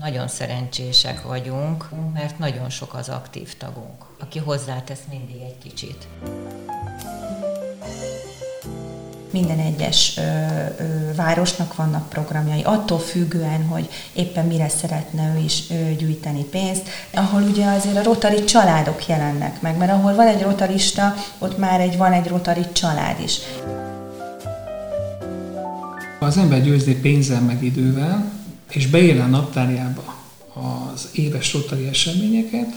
nagyon szerencsések vagyunk, mert nagyon sok az aktív tagunk, aki hozzátesz mindig egy kicsit. Minden egyes ö, ö, városnak vannak programjai, attól függően, hogy éppen mire szeretne ő is ö, gyűjteni pénzt, ahol ugye azért a rotari családok jelennek meg, mert ahol van egy rotarista, ott már egy, van egy rotari család is. Az ember győzni pénzzel meg idővel, és beírja a naptárjába az éves rotari eseményeket,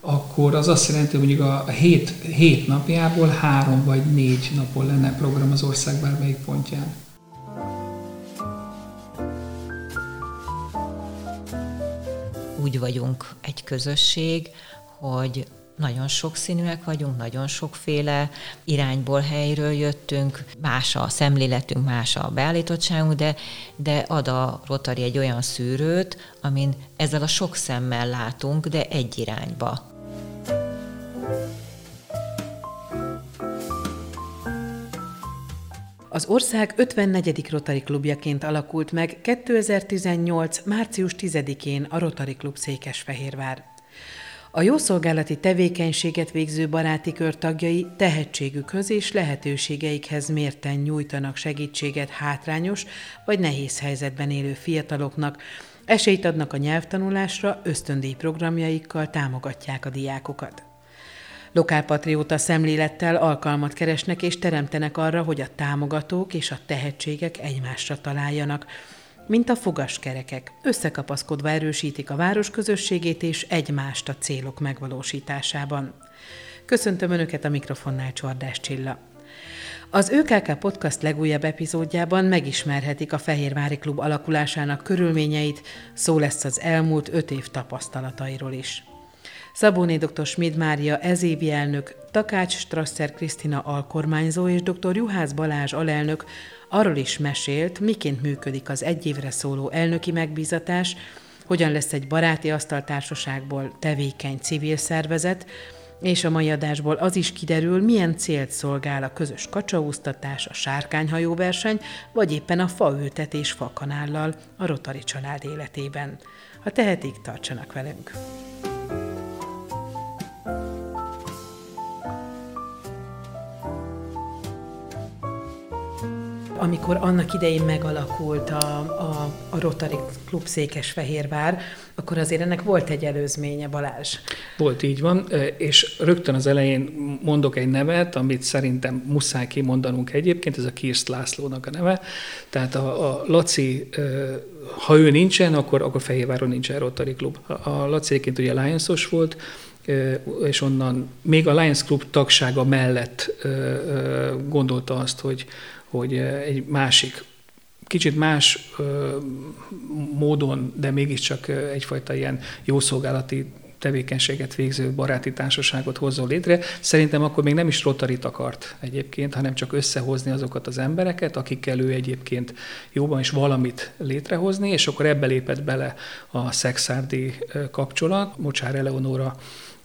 akkor az azt jelenti, hogy mondjuk a hét, hét napjából három vagy négy napon lenne program az ország bármelyik pontján. Úgy vagyunk egy közösség, hogy nagyon sokszínűek vagyunk, nagyon sokféle irányból, helyről jöttünk, más a szemléletünk, más a beállítottságunk, de, de ad a Rotary egy olyan szűrőt, amin ezzel a sok szemmel látunk, de egy irányba. Az ország 54. Rotary klubjaként alakult meg 2018. március 10-én a Rotary Klub Székesfehérvár. A jószolgálati tevékenységet végző baráti kör tagjai tehetségükhöz és lehetőségeikhez mérten nyújtanak segítséget hátrányos vagy nehéz helyzetben élő fiataloknak, esélyt adnak a nyelvtanulásra, ösztöndíj programjaikkal támogatják a diákokat. Lokálpatrióta szemlélettel alkalmat keresnek és teremtenek arra, hogy a támogatók és a tehetségek egymásra találjanak, mint a fogaskerekek, összekapaszkodva erősítik a város közösségét és egymást a célok megvalósításában. Köszöntöm Önöket a mikrofonnál Csordás Csilla. Az ÖKK Podcast legújabb epizódjában megismerhetik a Fehérvári Klub alakulásának körülményeit, szó lesz az elmúlt öt év tapasztalatairól is. Szabóné dr. Schmid Mária ezévi elnök, Takács Strasser Krisztina alkormányzó és dr. Juhász Balázs alelnök arról is mesélt, miként működik az egy évre szóló elnöki megbízatás, hogyan lesz egy baráti asztaltársaságból tevékeny civil szervezet, és a mai adásból az is kiderül, milyen célt szolgál a közös kacsaúztatás, a sárkányhajóverseny, vagy éppen a faültetés fakanállal a Rotari család életében. Ha tehetik, tartsanak velünk! Amikor annak idején megalakult a, a, a Rotary Klub Székesfehérvár, akkor azért ennek volt egy előzménye, Balázs. Volt, így van, és rögtön az elején mondok egy nevet, amit szerintem muszáj kimondanunk egyébként, ez a Kirst Lászlónak a neve. Tehát a, a Laci, ha ő nincsen, akkor, akkor Fehérváron nincsen Rotary Klub. A Laci egyébként ugye Lions-os volt, és onnan még a Lions Club tagsága mellett gondolta azt, hogy, hogy egy másik, kicsit más módon, de mégiscsak egyfajta ilyen jószolgálati tevékenységet végző baráti társaságot hozzon létre. Szerintem akkor még nem is rotarit akart egyébként, hanem csak összehozni azokat az embereket, akikkel ő egyébként jóban is valamit létrehozni, és akkor ebbe lépett bele a szexárdi kapcsolat. Mocsár Eleonóra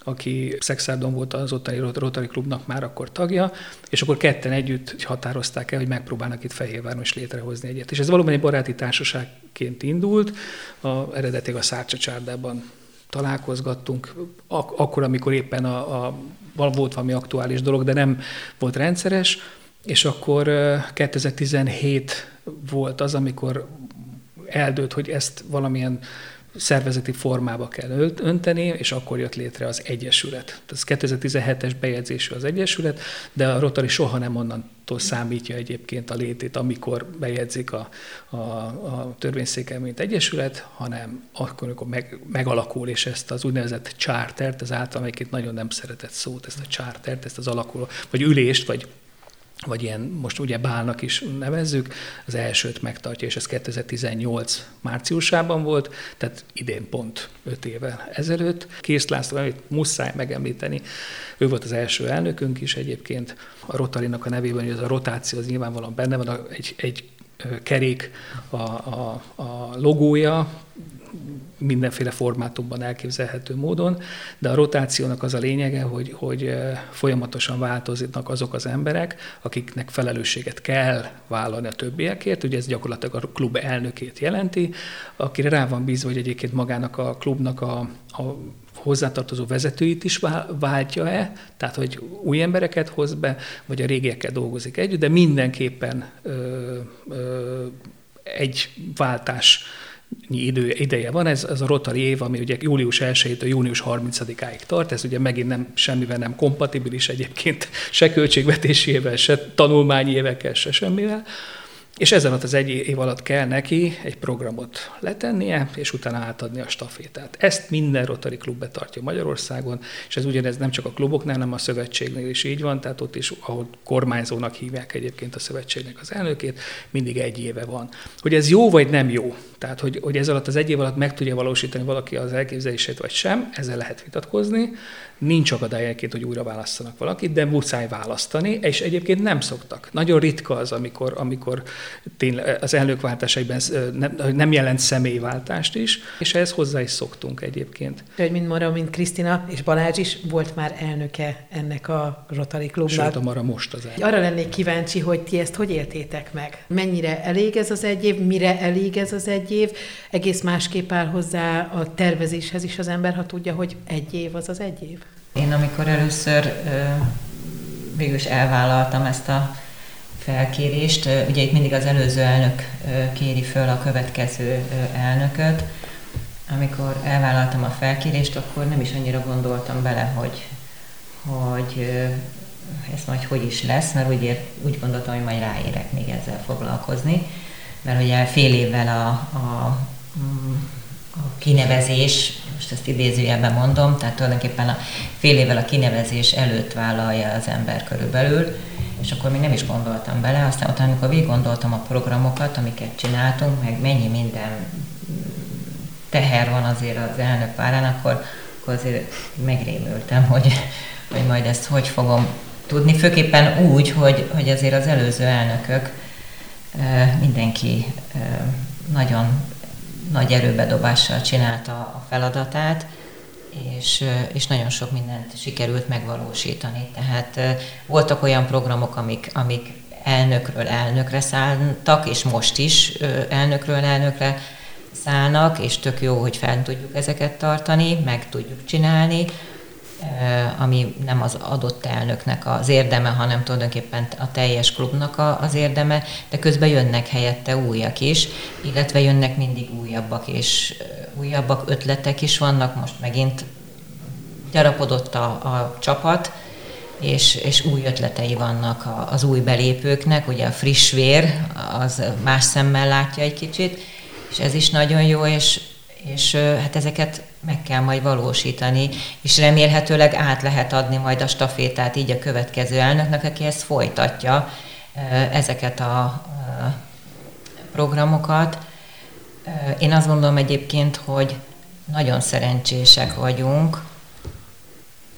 aki Szexárdon volt az ottani Rotary Klubnak már akkor tagja, és akkor ketten együtt határozták el, hogy megpróbálnak itt Fehérváron is létrehozni egyet. És ez valóban egy baráti társaságként indult, a, eredetileg a Szárcsa csárdában találkozgattunk, ak- akkor, amikor éppen a, a, volt valami aktuális dolog, de nem volt rendszeres, és akkor 2017 volt az, amikor eldőlt, hogy ezt valamilyen szervezeti formába kell önteni, és akkor jött létre az Egyesület. Ez 2017-es bejegyzésű az Egyesület, de a Rotary soha nem onnantól számítja egyébként a létét, amikor bejegyzik a, a, a törvényszéken, mint Egyesület, hanem akkor, amikor meg, megalakul, és ezt az úgynevezett chartert, az által egyébként nagyon nem szeretett szót, ezt a chartert, ezt az alakuló, vagy ülést, vagy vagy ilyen most ugye bálnak is nevezzük, az elsőt megtartja, és ez 2018 márciusában volt, tehát idén pont 5 éve ezelőtt. Kész László, amit muszáj megemlíteni, ő volt az első elnökünk is egyébként, a Rotarinak a nevében, hogy ez a rotáció az nyilvánvalóan benne van, egy, egy kerék a, a, a logója, mindenféle formátumban elképzelhető módon, de a rotációnak az a lényege, hogy, hogy folyamatosan változnak azok az emberek, akiknek felelősséget kell vállalni a többiekért, ugye ez gyakorlatilag a klub elnökét jelenti, akire rá van bízva, hogy egyébként magának a klubnak a, a hozzátartozó vezetőit is váltja-e, tehát hogy új embereket hoz be, vagy a régiekkel dolgozik együtt, de mindenképpen ö, ö, egy váltás idő, ideje van, ez, ez a Rotary év, ami ugye július 1-től június 30-áig tart, ez ugye megint nem semmivel nem kompatibilis egyébként, se költségvetési se tanulmányi évekkel, se semmivel, és ezen az egy év alatt kell neki egy programot letennie, és utána átadni a stafétát. Ezt minden Rotary klub betartja Magyarországon, és ez ugyanez nem csak a kluboknál, hanem a szövetségnél is így van, tehát ott is, ahol kormányzónak hívják egyébként a szövetségnek az elnökét, mindig egy éve van. Hogy ez jó vagy nem jó, tehát hogy, hogy ez alatt az egy év alatt meg tudja valósítani valaki az elképzelését vagy sem, ezzel lehet vitatkozni, nincs akadály egyébként, hogy újra választanak valakit, de muszáj választani, és egyébként nem szoktak. Nagyon ritka az, amikor, amikor tényleg az elnökváltásaiban nem, nem jelent személyváltást is, és ehhez hozzá is szoktunk egyébként. Hogy mint Mara, mint Krisztina és Balázs is volt már elnöke ennek a Rotary Klubnak. Sőt, a Mara most az elnök. Arra lennék kíváncsi, hogy ti ezt hogy éltétek meg? Mennyire elég ez az egy év, mire elég ez az egy év? Egész másképp áll hozzá a tervezéshez is az ember, ha tudja, hogy egy év az az egy év? Én amikor először végül is elvállaltam ezt a felkérést, ugye itt mindig az előző elnök kéri föl a következő elnököt, amikor elvállaltam a felkérést, akkor nem is annyira gondoltam bele, hogy, hogy ez majd hogy is lesz, mert úgy, ér, úgy gondoltam, hogy majd ráérek még ezzel foglalkozni, mert ugye fél évvel a, a, a kinevezés most ezt idézőjelben mondom, tehát tulajdonképpen a fél évvel a kinevezés előtt vállalja az ember körülbelül, és akkor még nem is gondoltam bele, aztán utána, amikor végig gondoltam a programokat, amiket csináltunk, meg mennyi minden teher van azért az elnök párán, akkor, akkor azért megrémültem, hogy, hogy majd ezt hogy fogom tudni, főképpen úgy, hogy, hogy azért az előző elnökök mindenki nagyon nagy erőbedobással csinálta a feladatát, és, és nagyon sok mindent sikerült megvalósítani. Tehát voltak olyan programok, amik, amik elnökről elnökre szálltak, és most is elnökről elnökre szállnak, és tök jó, hogy fel tudjuk ezeket tartani, meg tudjuk csinálni. Eh, ami nem az adott elnöknek az érdeme, hanem tulajdonképpen a teljes klubnak az érdeme, de közben jönnek helyette újak is, illetve jönnek mindig újabbak, és eh, újabbak ötletek is vannak, most megint gyarapodott a, a csapat, és, és új ötletei vannak az új belépőknek, ugye a friss vér, az más szemmel látja egy kicsit, és ez is nagyon jó, és, és hát ezeket meg kell majd valósítani, és remélhetőleg át lehet adni majd a stafétát így a következő elnöknek, aki ezt folytatja, ezeket a programokat. Én azt gondolom egyébként, hogy nagyon szerencsések vagyunk,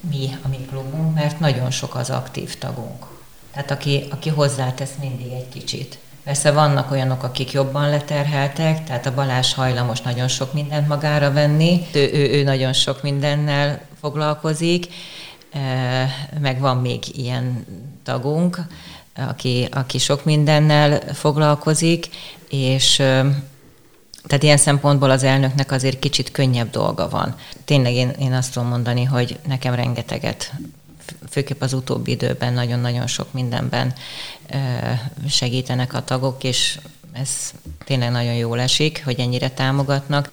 mi, a mi klubunk, mert nagyon sok az aktív tagunk. Tehát aki, aki hozzátesz mindig egy kicsit. Persze vannak olyanok, akik jobban leterheltek, tehát a Balázs hajlamos nagyon sok mindent magára venni, ő, ő, ő nagyon sok mindennel foglalkozik, meg van még ilyen tagunk, aki, aki sok mindennel foglalkozik, és tehát ilyen szempontból az elnöknek azért kicsit könnyebb dolga van. Tényleg én, én azt tudom mondani, hogy nekem rengeteget főképp az utóbbi időben nagyon-nagyon sok mindenben segítenek a tagok, és ez tényleg nagyon jól esik, hogy ennyire támogatnak.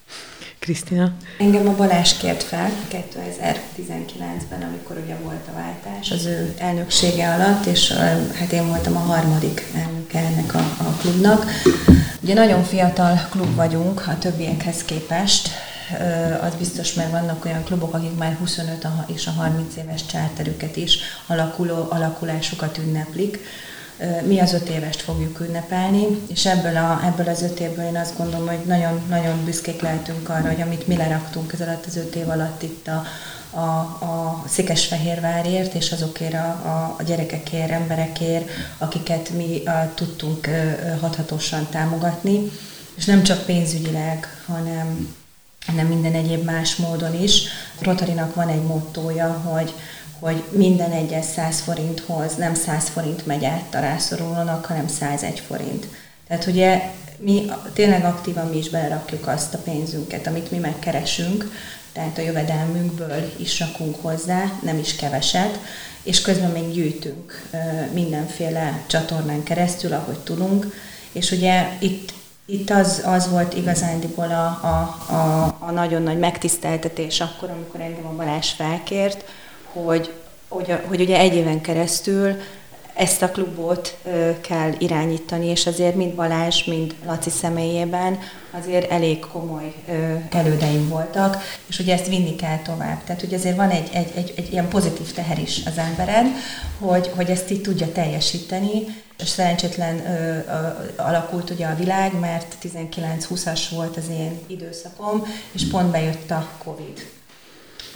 Krisztina? Engem a Balázs kért fel 2019-ben, amikor ugye volt a váltás az ő elnöksége alatt, és hát én voltam a harmadik elnöke ennek a, a klubnak. Ugye nagyon fiatal klub vagyunk a többiekhez képest, az biztos, mert vannak olyan klubok, akik már 25 és a 30 éves csárterüket is alakuló, alakulásukat ünneplik. Mi az öt évest fogjuk ünnepelni, és ebből, a, ebből az öt évből én azt gondolom, hogy nagyon, nagyon büszkék lehetünk arra, hogy amit mi leraktunk ez alatt az öt év alatt itt a, a, a Székesfehérvárért és azokért a, a, a gyerekekért, emberekért, akiket mi a, tudtunk hathatósan támogatni, és nem csak pénzügyileg, hanem hanem minden egyéb más módon is. Rotarinak van egy mottója, hogy hogy minden egyes 100 forinthoz nem 100 forint megy át a rászorulónak, hanem 101 forint. Tehát ugye mi tényleg aktívan mi is belerakjuk azt a pénzünket, amit mi megkeresünk, tehát a jövedelmünkből is rakunk hozzá, nem is keveset, és közben még gyűjtünk mindenféle csatornán keresztül, ahogy tudunk, és ugye itt, itt az, az volt igazándiból a, a, a, a nagyon nagy megtiszteltetés akkor, amikor engem a Balázs felkért, hogy, hogy, hogy ugye egy éven keresztül ezt a klubot kell irányítani, és azért mind Balázs, mind Laci személyében azért elég komoly elődeim voltak, és ugye ezt vinni kell tovább. Tehát ugye azért van egy, egy, egy, egy ilyen pozitív teher is az emberen, hogy, hogy ezt így tudja teljesíteni, és szerencsétlen ö, ö, alakult ugye a világ, mert 19-20-as volt az én időszakom, és pont bejött a Covid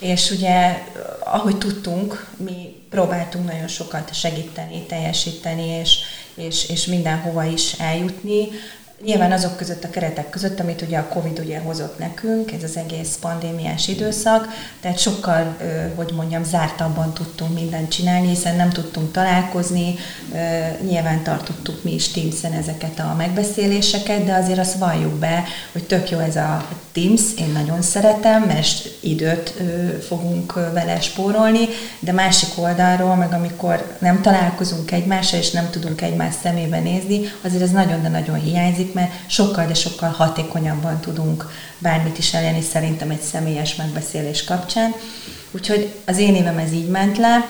és ugye, ahogy tudtunk, mi próbáltunk nagyon sokat segíteni, teljesíteni, és, és, és mindenhova is eljutni. Nyilván azok között a keretek között, amit ugye a Covid ugye hozott nekünk, ez az egész pandémiás időszak, tehát sokkal, hogy mondjam, zártabban tudtunk mindent csinálni, hiszen nem tudtunk találkozni, nyilván tartottuk mi is teams ezeket a megbeszéléseket, de azért azt valljuk be, hogy tök jó ez a Teams, én nagyon szeretem, mert időt fogunk vele spórolni, de másik oldalról, meg amikor nem találkozunk egymással, és nem tudunk egymás szemébe nézni, azért ez nagyon, de nagyon hiányzik, mert sokkal, de sokkal hatékonyabban tudunk bármit is elérni szerintem egy személyes megbeszélés kapcsán. Úgyhogy az én évem ez így ment le,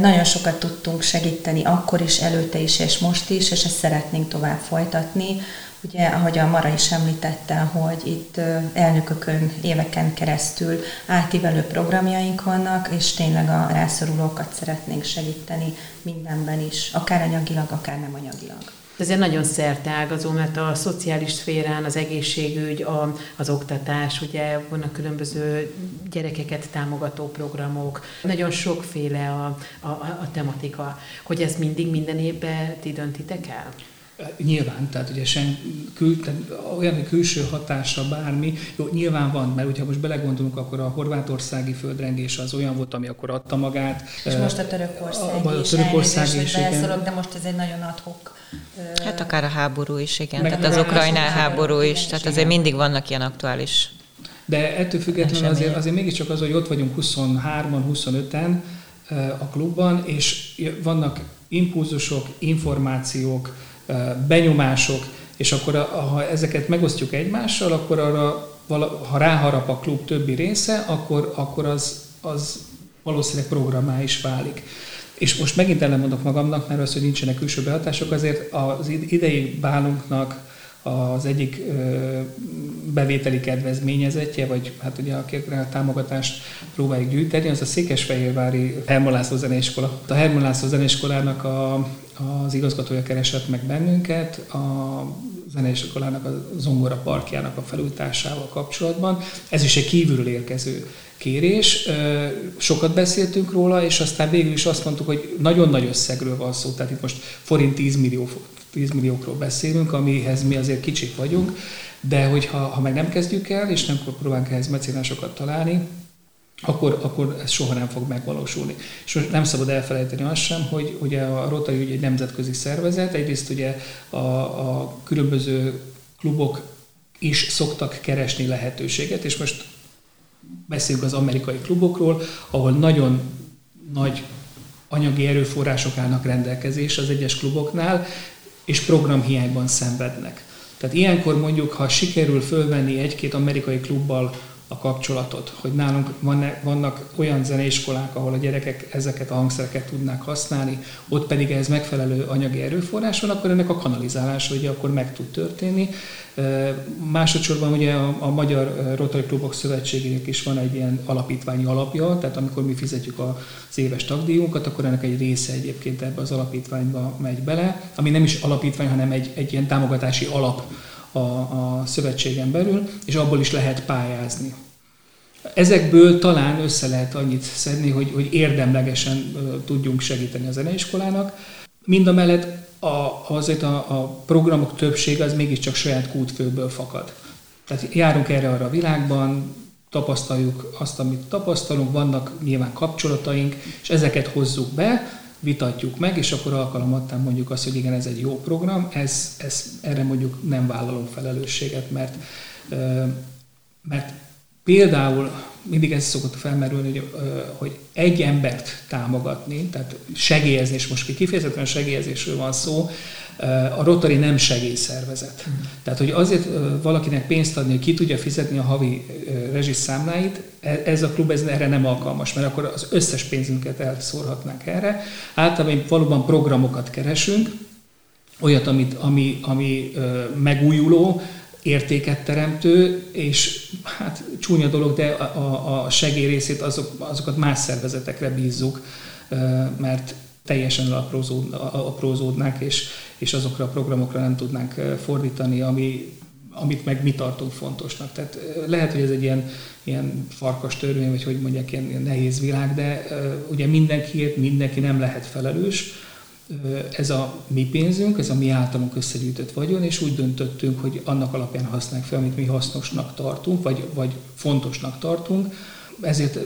nagyon sokat tudtunk segíteni akkor is, előtte is, és most is, és ezt szeretnénk tovább folytatni. Ugye, ahogy a Mara is említette, hogy itt elnökökön éveken keresztül átívelő programjaink vannak, és tényleg a rászorulókat szeretnénk segíteni mindenben is, akár anyagilag, akár nem anyagilag. Egy nagyon szerteágazó, mert a szociális szférán az egészségügy, a, az oktatás, ugye vannak különböző gyerekeket támogató programok, nagyon sokféle a, a, a tematika, hogy ez mindig minden évben ti döntitek el? Nyilván, tehát ugye sen, kül, tehát olyan külső hatása bármi, jó, nyilván van, mert hogyha most belegondolunk, akkor a horvátországi földrengés az olyan volt, ami akkor adta magát. És most a Törökország a, a is, Törökország is, is igen. de most ez egy nagyon adhok. Hát akár a háború is, igen, Meg tehát az ukrajnál háború is, tehát azért mindig vannak ilyen aktuális De ettől függetlenül azért, azért mégiscsak az, hogy ott vagyunk 23-an, 25-en a klubban, és vannak impulzusok, információk, benyomások, és akkor ha ezeket megosztjuk egymással, akkor arra, ha ráharap a klub többi része, akkor, akkor az, az valószínűleg programmá is válik. És most megint ellenmondok magamnak, mert az, hogy nincsenek külső behatások, azért az idei bálunknak az egyik bevételi kedvezményezetje, vagy hát ugye akikre a támogatást próbáljuk gyűjteni, az a Székesfehérvári Herman László Zeneiskola. A Herman László Zeneiskolának a az igazgatója keresett meg bennünket a zeneiskolának a zongora parkjának a felújításával kapcsolatban. Ez is egy kívülről érkező kérés. Sokat beszéltünk róla, és aztán végül is azt mondtuk, hogy nagyon nagy összegről van szó, tehát itt most forint 10, millió, 10 milliókról beszélünk, amihez mi azért kicsik vagyunk, de hogyha ha meg nem kezdjük el, és nem próbálunk ehhez mecénásokat találni, akkor, akkor ez soha nem fog megvalósulni. És nem szabad elfelejteni azt sem, hogy ugye a Rotary ügy egy nemzetközi szervezet, egyrészt ugye a, a különböző klubok is szoktak keresni lehetőséget, és most beszéljünk az amerikai klubokról, ahol nagyon nagy anyagi erőforrások állnak rendelkezés az egyes kluboknál, és programhiányban szenvednek. Tehát ilyenkor mondjuk, ha sikerül fölvenni egy-két amerikai klubbal a kapcsolatot, hogy nálunk van, vannak olyan zeneiskolák, ahol a gyerekek ezeket a hangszereket tudnák használni, ott pedig ez megfelelő anyagi erőforrás van, akkor ennek a kanalizálása ugye akkor meg tud történni. Másodszorban ugye a, a Magyar Rotary Klubok Szövetségének is van egy ilyen alapítványi alapja, tehát amikor mi fizetjük az éves tagdíjunkat, akkor ennek egy része egyébként ebbe az alapítványba megy bele, ami nem is alapítvány, hanem egy, egy ilyen támogatási alap a, a szövetségen belül, és abból is lehet pályázni. Ezekből talán össze lehet annyit szedni, hogy, hogy érdemlegesen tudjunk segíteni a zeneiskolának. Mind a mellett a, azért a, a programok többsége az mégiscsak saját kútfőből fakad. Tehát járunk erre-arra a világban, tapasztaljuk azt, amit tapasztalunk, vannak nyilván kapcsolataink, és ezeket hozzuk be, vitatjuk meg, és akkor alkalomattán mondjuk azt, hogy igen, ez egy jó program, ez, ez, erre mondjuk nem vállalunk felelősséget, mert, mert például mindig ez szokott felmerülni, hogy, hogy egy embert támogatni, tehát segélyezni, és most kifejezetten segélyezésről van szó, a Rotary nem segélyszervezet. Mm. Tehát, hogy azért valakinek pénzt adni, hogy ki tudja fizetni a havi rezsiszámláit, e, ez a klub ez erre nem alkalmas, mert akkor az összes pénzünket elszórhatnánk erre. Általában valóban programokat keresünk, olyat, amit, ami, ami megújuló, értéket teremtő, és hát csúnya dolog, de a, a segély részét azok, azokat más szervezetekre bízzuk, mert teljesen aprózódnák, és, és azokra a programokra nem tudnánk fordítani, ami, amit meg mi tartunk fontosnak. Tehát lehet, hogy ez egy ilyen, ilyen farkas törvény, vagy hogy mondják, ilyen, ilyen nehéz világ, de ugye mindenkiért mindenki nem lehet felelős, ez a mi pénzünk, ez a mi általunk összegyűjtött vagyon, és úgy döntöttünk, hogy annak alapján használjuk fel, amit mi hasznosnak tartunk, vagy, vagy fontosnak tartunk. Ezért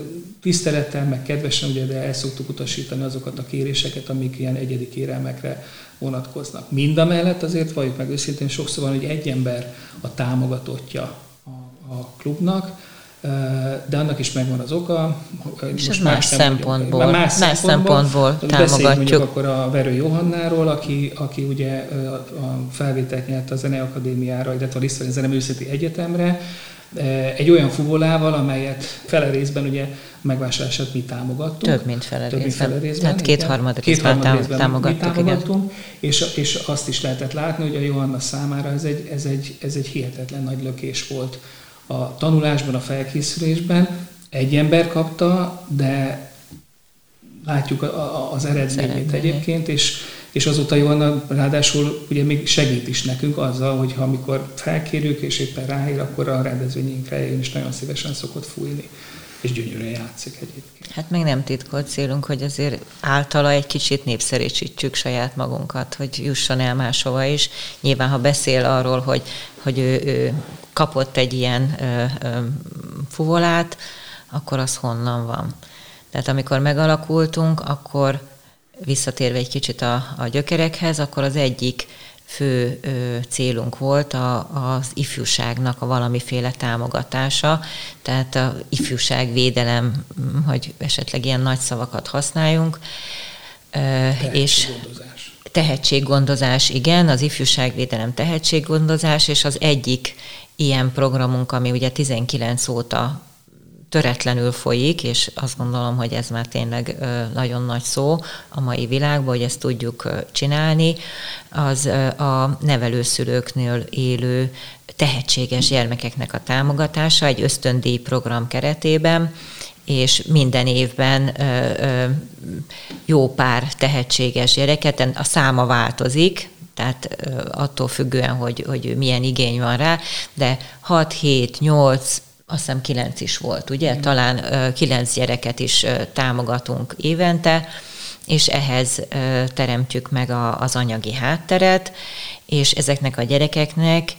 tisztelettel, meg kedvesen, ugye, de el szoktuk utasítani azokat a kéréseket, amik ilyen egyedi kérelmekre vonatkoznak. Mind a mellett azért valljuk meg őszintén, sokszor van, hogy egy ember a támogatottja a, a klubnak, de annak is megvan az oka. És ez más, más szempontból, más, más szempontból, szempontból támogatjuk. mondjuk akkor a Verő Johannáról, aki, aki ugye a felvételt nyert a Zeneakadémiára, illetve a Lisztvári Zeneművészeti Egyetemre, egy olyan fuvolával, amelyet fele részben ugye megvásárlását mi támogattunk. Több, mint fele Több, részben. Fele részben. Tehát kétharmad részben, két részben támogattuk. Mi támogattunk, igen. És, és azt is lehetett látni, hogy a Johanna számára ez egy, ez egy, ez egy hihetetlen nagy lökés volt a tanulásban, a felkészülésben. Egy ember kapta, de látjuk az eredményét egyébként, és, és azóta Johanna ráadásul ugye még segít is nekünk azzal, hogy ha amikor felkérjük és éppen ráír, akkor a rendezvényünkre eljön, és nagyon szívesen szokott fújni és gyönyörűen játszik egyébként. Hát még nem titkolt célunk, hogy azért általa egy kicsit népszerűsítsük saját magunkat, hogy jusson el máshova is. Nyilván, ha beszél arról, hogy, hogy ő, ő kapott egy ilyen ö, ö, fuvolát, akkor az honnan van. Tehát amikor megalakultunk, akkor visszatérve egy kicsit a, a gyökerekhez, akkor az egyik fő ö, célunk volt a, az ifjúságnak a valamiféle támogatása, tehát a ifjúságvédelem, hogy esetleg ilyen nagy szavakat használjunk. Ö, és tehetséggondozás, igen, az ifjúságvédelem tehetséggondozás, és az egyik ilyen programunk, ami ugye 19 óta töretlenül folyik, és azt gondolom, hogy ez már tényleg nagyon nagy szó a mai világban, hogy ezt tudjuk csinálni, az a nevelőszülőknél élő tehetséges gyermekeknek a támogatása egy ösztöndíj program keretében, és minden évben jó pár tehetséges gyereket, a száma változik, tehát attól függően, hogy, hogy milyen igény van rá, de 6, 7, 8, azt hiszem kilenc is volt, ugye? Talán kilenc gyereket is támogatunk évente, és ehhez teremtjük meg a, az anyagi hátteret, és ezeknek a gyerekeknek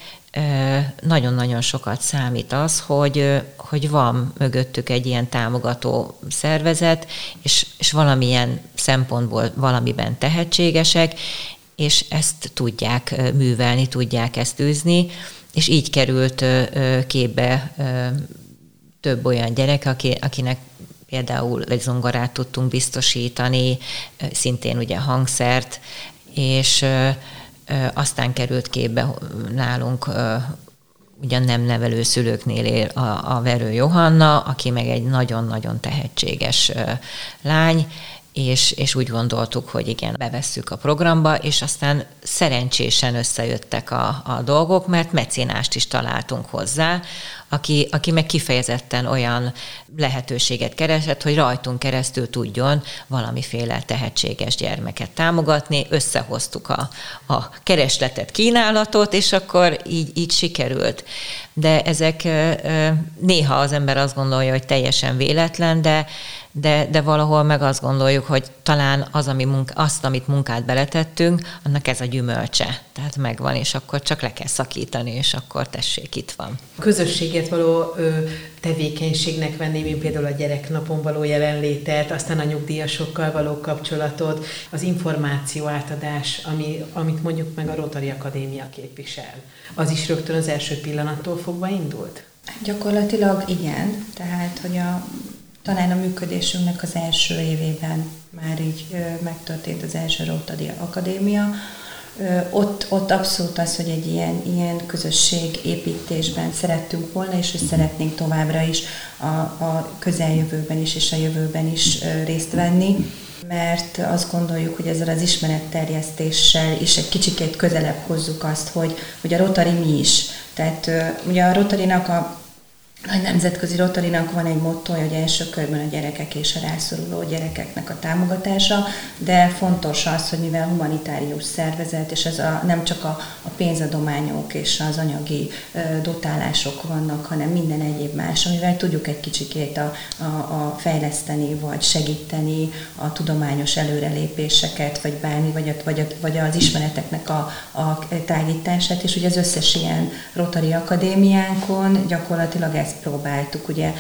nagyon-nagyon sokat számít az, hogy, hogy van mögöttük egy ilyen támogató szervezet, és, és valamilyen szempontból valamiben tehetségesek, és ezt tudják művelni, tudják ezt űzni, és így került képbe több olyan gyerek, aki, akinek például egy zongorát tudtunk biztosítani, szintén ugye hangszert, és aztán került képbe nálunk ugyan nem nevelő szülőknél él a, a Verő Johanna, aki meg egy nagyon-nagyon tehetséges lány, és, és úgy gondoltuk, hogy igen, bevesszük a programba, és aztán szerencsésen összejöttek a, a dolgok, mert mecénást is találtunk hozzá, aki, aki meg kifejezetten olyan lehetőséget keresett, hogy rajtunk keresztül tudjon valamiféle tehetséges gyermeket támogatni. Összehoztuk a, a keresletet, kínálatot, és akkor így, így sikerült. De ezek néha az ember azt gondolja, hogy teljesen véletlen, de de, de valahol meg azt gondoljuk, hogy talán az, ami munka, azt, amit munkát beletettünk, annak ez a gyümölcse. Tehát megvan, és akkor csak le kell szakítani, és akkor tessék, itt van. A közösséget való ö, tevékenységnek venni, mint például a gyereknapon való jelenlétet, aztán a nyugdíjasokkal való kapcsolatot, az információ átadás, ami, amit mondjuk meg a Rotary Akadémia képvisel. Az is rögtön az első pillanattól fogva indult? Gyakorlatilag igen, tehát hogy a, talán a működésünknek az első évében már így megtörtént az első Rotary Akadémia, ott, ott abszolút az, hogy egy ilyen, ilyen közösségépítésben szerettünk volna, és hogy szeretnénk továbbra is a, a közeljövőben is és a jövőben is részt venni mert azt gondoljuk, hogy ezzel az ismeretterjesztéssel is egy kicsikét közelebb hozzuk azt, hogy, hogy a Rotary mi is. Tehát ugye a Rotarinak a nagy nemzetközi Rotarinak van egy mottoja, hogy első körben a gyerekek és a rászoruló gyerekeknek a támogatása, de fontos az, hogy mivel humanitárius szervezet, és ez a, nem csak a, a pénzadományok és az anyagi ö, dotálások vannak, hanem minden egyéb más, amivel tudjuk egy kicsikét a, a, a fejleszteni, vagy segíteni a tudományos előrelépéseket, vagy bármi, vagy, a, vagy, a, vagy az ismereteknek a, a tágítását, és ugye az összes ilyen Rotary Akadémiánkon gyakorlatilag ez ezt próbáltuk. Ugye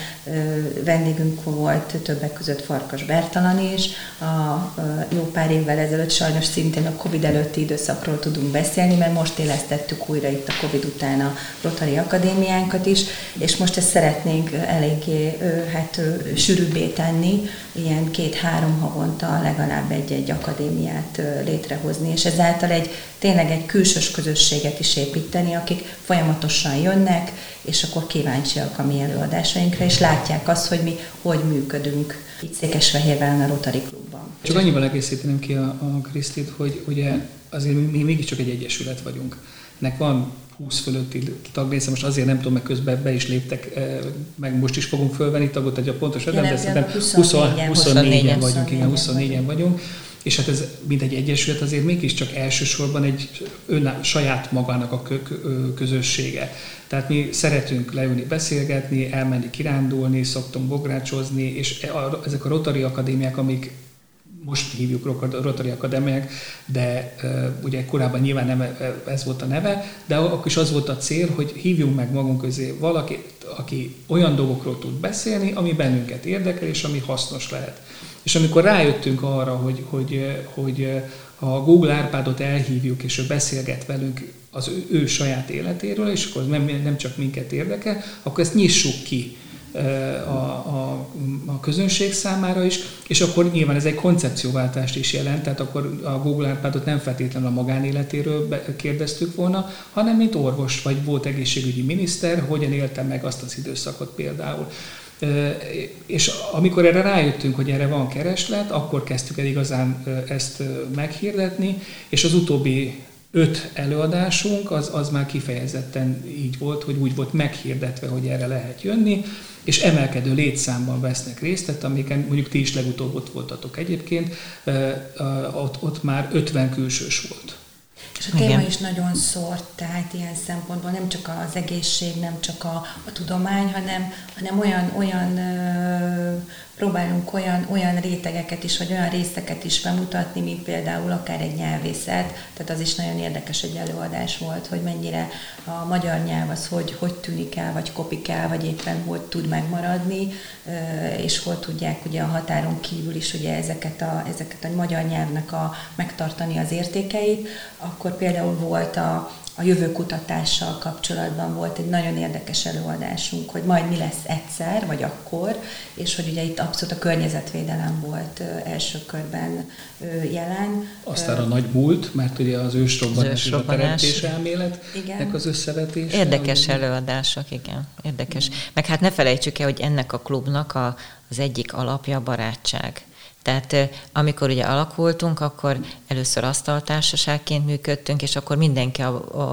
vendégünk volt többek között Farkas Bertalan is, a jó pár évvel ezelőtt sajnos szintén a Covid előtti időszakról tudunk beszélni, mert most élesztettük újra itt a Covid után a Rotary Akadémiánkat is, és most ezt szeretnénk eléggé hát, sűrűbbé tenni, ilyen két-három havonta legalább egy-egy akadémiát létrehozni, és ezáltal egy tényleg egy külsős közösséget is építeni, akik folyamatosan jönnek, és akkor kíváncsiak a mi előadásainkra, és látják azt, hogy mi hogy működünk itt Székesfehérváron a Rotary Klubban. Csak annyival egészíteném ki a, a Krisztit, hogy ugye azért mi mégiscsak egy egyesület vagyunk. Nek van 20 fölötti tagrésze, most azért nem tudom, meg közben be is léptek, eh, meg most is fogunk fölvenni tagot, hogy a pontos ötlet, de szerintem 24-en, 24 vagyunk, igen, 24-en vagyunk és hát ez, mint egy egyesület, azért mégiscsak elsősorban egy ön, saját magának a közössége. Tehát mi szeretünk leülni, beszélgetni, elmenni kirándulni, szoktunk bográcsozni, és e, ezek a Rotary Akadémiák, amik most hívjuk Rotary Akadémiák, de ugye korábban nyilván nem ez volt a neve, de akkor is az volt a cél, hogy hívjunk meg magunk közé valakit, aki olyan dolgokról tud beszélni, ami bennünket érdekel, és ami hasznos lehet. És amikor rájöttünk arra, hogy, hogy, hogy ha a Google Árpádot elhívjuk, és ő beszélget velünk az ő, ő saját életéről, és akkor nem, nem csak minket érdekel, akkor ezt nyissuk ki a, a, a közönség számára is, és akkor nyilván ez egy koncepcióváltást is jelent, tehát akkor a Google Árpádot nem feltétlenül a magánéletéről kérdeztük volna, hanem mint orvos vagy volt egészségügyi miniszter, hogyan élte meg azt az időszakot például. És amikor erre rájöttünk, hogy erre van kereslet, akkor kezdtük el igazán ezt meghirdetni, és az utóbbi öt előadásunk az, az már kifejezetten így volt, hogy úgy volt meghirdetve, hogy erre lehet jönni, és emelkedő létszámban vesznek részt, tehát amiken mondjuk ti is legutóbb ott voltatok egyébként, ott, ott már 50 külsős volt. És a téma Igen. is nagyon szórt, tehát ilyen szempontból nem csak az egészség, nem csak a, a tudomány, hanem, hanem olyan, olyan ö, próbálunk olyan, olyan rétegeket is, vagy olyan részeket is bemutatni, mint például akár egy nyelvészet, tehát az is nagyon érdekes egy előadás volt, hogy mennyire a magyar nyelv az hogy, hogy tűnik el, vagy kopik el, vagy éppen hogy tud megmaradni, és hol tudják ugye a határon kívül is ugye ezeket a, ezeket a magyar nyelvnek a, megtartani az értékeit, akkor például volt a, a jövőkutatással kapcsolatban volt egy nagyon érdekes előadásunk, hogy majd mi lesz egyszer, vagy akkor, és hogy ugye itt abszolút a környezetvédelem volt első körben jelen. Aztán a nagy múlt, mert ugye az ősrobbanás és a teremtés elméletnek az összevetés. Érdekes ami... előadások, igen, érdekes. Mm. Meg hát ne felejtsük el, hogy ennek a klubnak a, az egyik alapja a barátság. Tehát amikor ugye alakultunk, akkor először asztaltársaságként működtünk, és akkor mindenki,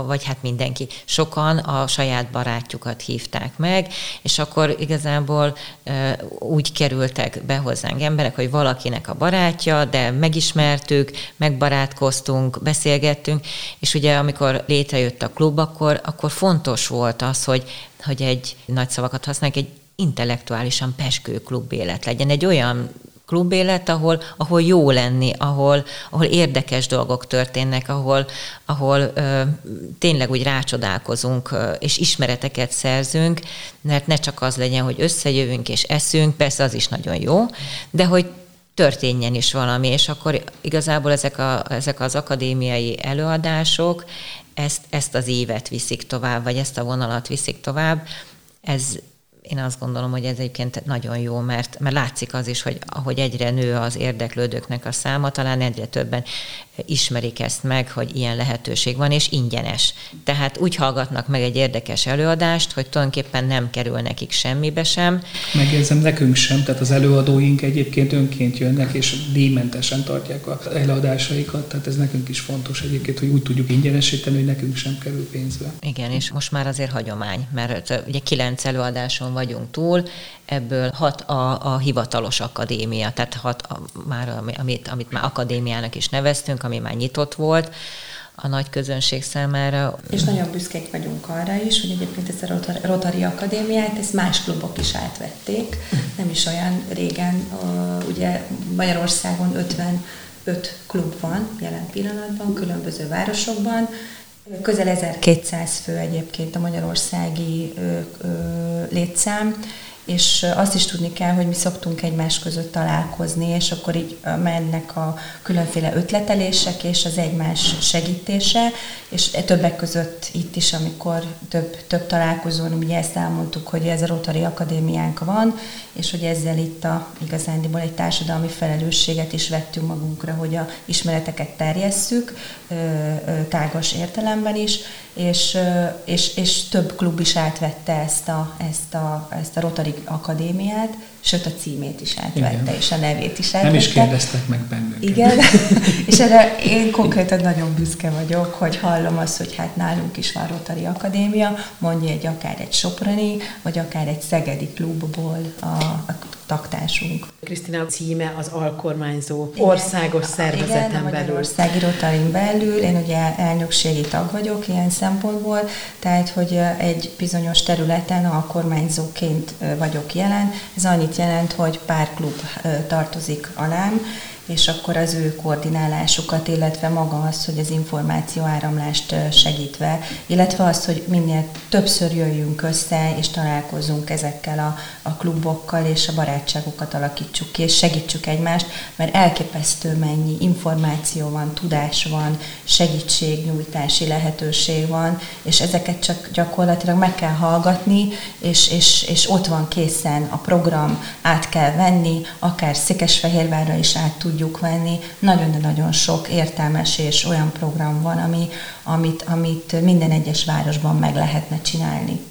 vagy hát mindenki, sokan a saját barátjukat hívták meg, és akkor igazából úgy kerültek be hozzánk emberek, hogy valakinek a barátja, de megismertük, megbarátkoztunk, beszélgettünk, és ugye amikor létrejött a klub, akkor, akkor fontos volt az, hogy, hogy egy nagy szavakat használjuk, egy intellektuálisan peskő klub élet legyen, egy olyan klubélet, ahol, ahol jó lenni, ahol, ahol érdekes dolgok történnek, ahol, ahol ö, tényleg úgy rácsodálkozunk, ö, és ismereteket szerzünk, mert ne csak az legyen, hogy összejövünk és eszünk, persze az is nagyon jó, de hogy történjen is valami, és akkor igazából ezek, a, ezek az akadémiai előadások ezt, ezt az évet viszik tovább, vagy ezt a vonalat viszik tovább. Ez, én azt gondolom, hogy ez egyébként nagyon jó, mert, mert látszik az is, hogy ahogy egyre nő az érdeklődőknek a száma, talán egyre többen ismerik ezt meg, hogy ilyen lehetőség van, és ingyenes. Tehát úgy hallgatnak meg egy érdekes előadást, hogy tulajdonképpen nem kerül nekik semmibe sem. Megjegyzem, nekünk sem, tehát az előadóink egyébként önként jönnek, és díjmentesen tartják az előadásaikat, tehát ez nekünk is fontos egyébként, hogy úgy tudjuk ingyenesíteni, hogy nekünk sem kerül pénzbe. Igen, és most már azért hagyomány, mert ugye kilenc előadáson vagyunk túl, ebből hat a, a hivatalos akadémia, tehát hat a, már, amit, amit már akadémiának is neveztünk, ami már nyitott volt a nagy közönség számára. És nagyon büszkék vagyunk arra is, hogy egyébként ezt a Rotary Akadémiát, ezt más klubok is átvették. Nem is olyan régen, ugye Magyarországon 55 klub van jelen pillanatban, különböző városokban, Közel 1200 fő egyébként a magyarországi ö, ö, létszám, és azt is tudni kell, hogy mi szoktunk egymás között találkozni, és akkor így mennek a különféle ötletelések és az egymás segítése, és többek között itt is, amikor több, több találkozón, ugye ezt elmondtuk, hogy ez a Rotary Akadémiánk van, és hogy ezzel itt a, igazándiból egy társadalmi felelősséget is vettünk magunkra, hogy a ismereteket terjesszük, tágas értelemben is, és, és, és több klub is átvette ezt a, ezt a, ezt a Rotary Akadémiát, sőt a címét is átvette, Igen. és a nevét is átvette. Nem is kérdeztek meg bennünket. Igen, és erre én konkrétan nagyon büszke vagyok, hogy hallom azt, hogy hát nálunk is van Rotary Akadémia, mondja egy akár egy Soprani, vagy akár egy Szegedi klubból a, a taktársunk. Krisztina címe az alkormányzó igen, országos szervezeten igen, belül. Országi Rotarin belül, én ugye elnökségi tag vagyok ilyen szempontból, tehát hogy egy bizonyos területen alkormányzóként vagyok jelen. Ez annyit jelent, hogy pár klub tartozik alám, és akkor az ő koordinálásukat, illetve maga az, hogy az információ áramlást segítve, illetve az, hogy minél többször jöjjünk össze, és találkozunk ezekkel a, a klubokkal, és a barátságokat alakítsuk ki, és segítsük egymást, mert elképesztő mennyi információ van, tudás van, segítségnyújtási lehetőség van, és ezeket csak gyakorlatilag meg kell hallgatni, és, és, és ott van készen a program, át kell venni, akár Székesfehérvárra is át tudjuk tudjuk venni. Nagyon, de nagyon sok értelmes és olyan program van, ami, amit, amit minden egyes városban meg lehetne csinálni.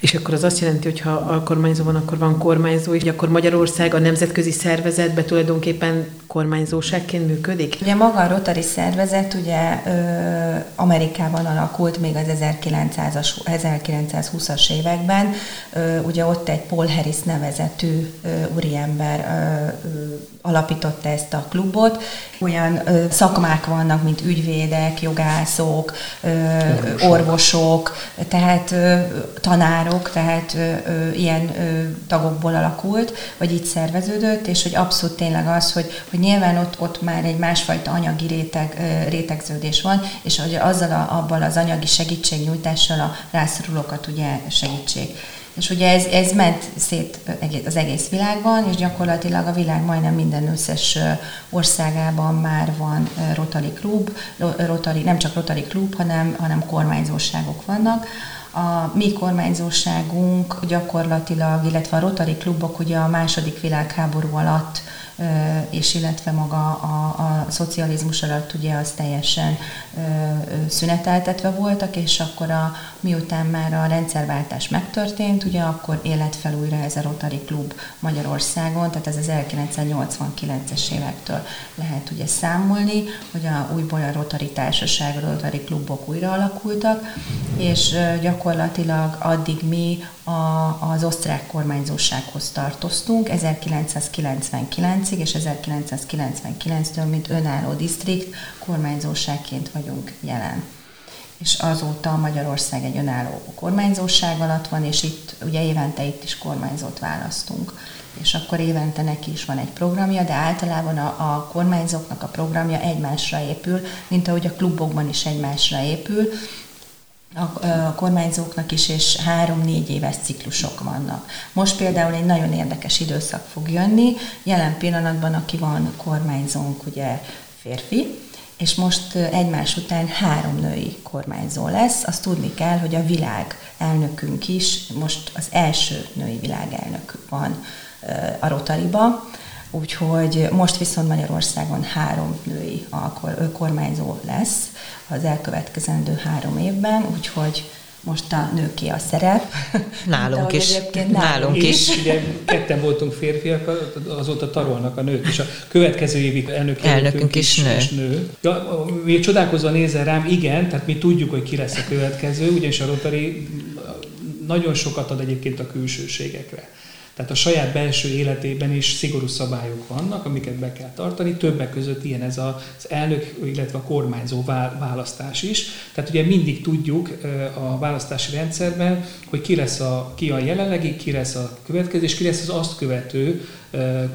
És akkor az azt jelenti, hogy ha alkormányzó van, akkor van kormányzó, és akkor Magyarország a nemzetközi szervezetben tulajdonképpen kormányzóságként működik? Ugye maga a Rotary szervezet ugye ö, Amerikában alakult még az 1900-as, 1920-as években. Ö, ugye ott egy Paul Harris nevezetű ö, úriember ö, ö, alapította ezt a klubot. Olyan ö, szakmák vannak, mint ügyvédek, jogászok, ö, orvosok. orvosok, tehát ö, tanárok, tehát ö, ö, ilyen ö, tagokból alakult, vagy így szerveződött, és hogy abszolút tényleg az, hogy, hogy nyilván ott, ott már egy másfajta anyagi réteg, ö, rétegződés van, és hogy azzal a, abban az anyagi segítségnyújtással a rászorulókat ugye segítség. És ugye ez, ez ment szét az egész világban, és gyakorlatilag a világ majdnem minden összes országában már van Rotary Klub, Rotary, nem csak Rotary Klub, hanem, hanem kormányzóságok vannak. A mi kormányzóságunk gyakorlatilag, illetve a Rotary klubok ugye a második világháború alatt és illetve maga a, a szocializmus alatt ugye az teljesen szüneteltetve voltak, és akkor a, miután már a rendszerváltás megtörtént, ugye akkor élet fel újra ez a Rotary Klub Magyarországon, tehát ez az 1989-es évektől lehet ugye számolni, hogy a újból a Rotary Társaság, a Rotary Klubok újra alakultak, és gyakorlatilag addig mi a, az osztrák kormányzósághoz tartoztunk 1999-ig, és 1999-től, mint önálló disztrikt, kormányzóságként vagyunk jelen. és azóta Magyarország egy önálló kormányzóság alatt van, és itt ugye évente itt is kormányzót választunk. És akkor évente neki is van egy programja, de általában a, a kormányzóknak a programja egymásra épül, mint ahogy a klubokban is egymásra épül, a, a kormányzóknak is, és három-négy éves ciklusok vannak. Most például egy nagyon érdekes időszak fog jönni. Jelen pillanatban, aki van kormányzónk, ugye férfi, és most egymás után három női kormányzó lesz. Azt tudni kell, hogy a világ elnökünk is, most az első női világelnök van a Rotariba, úgyhogy most viszont Magyarországon három női kormányzó lesz az elkövetkezendő három évben, úgyhogy most a nőké a szerep. Nálunk is. Nálunk is. is. Ugye ketten voltunk férfiak, azóta tarolnak a nők, és a következő évi elnök elnökünk is, is nő. Is nő. Ja, mi csodálkozva nézel rám, igen, tehát mi tudjuk, hogy ki lesz a következő, ugyanis a Rotary nagyon sokat ad egyébként a külsőségekre. Tehát a saját belső életében is szigorú szabályok vannak, amiket be kell tartani. Többek között ilyen ez az elnök, illetve a kormányzó választás is. Tehát ugye mindig tudjuk a választási rendszerben, hogy ki lesz a, ki a jelenlegi, ki lesz a következő, és ki lesz az azt követő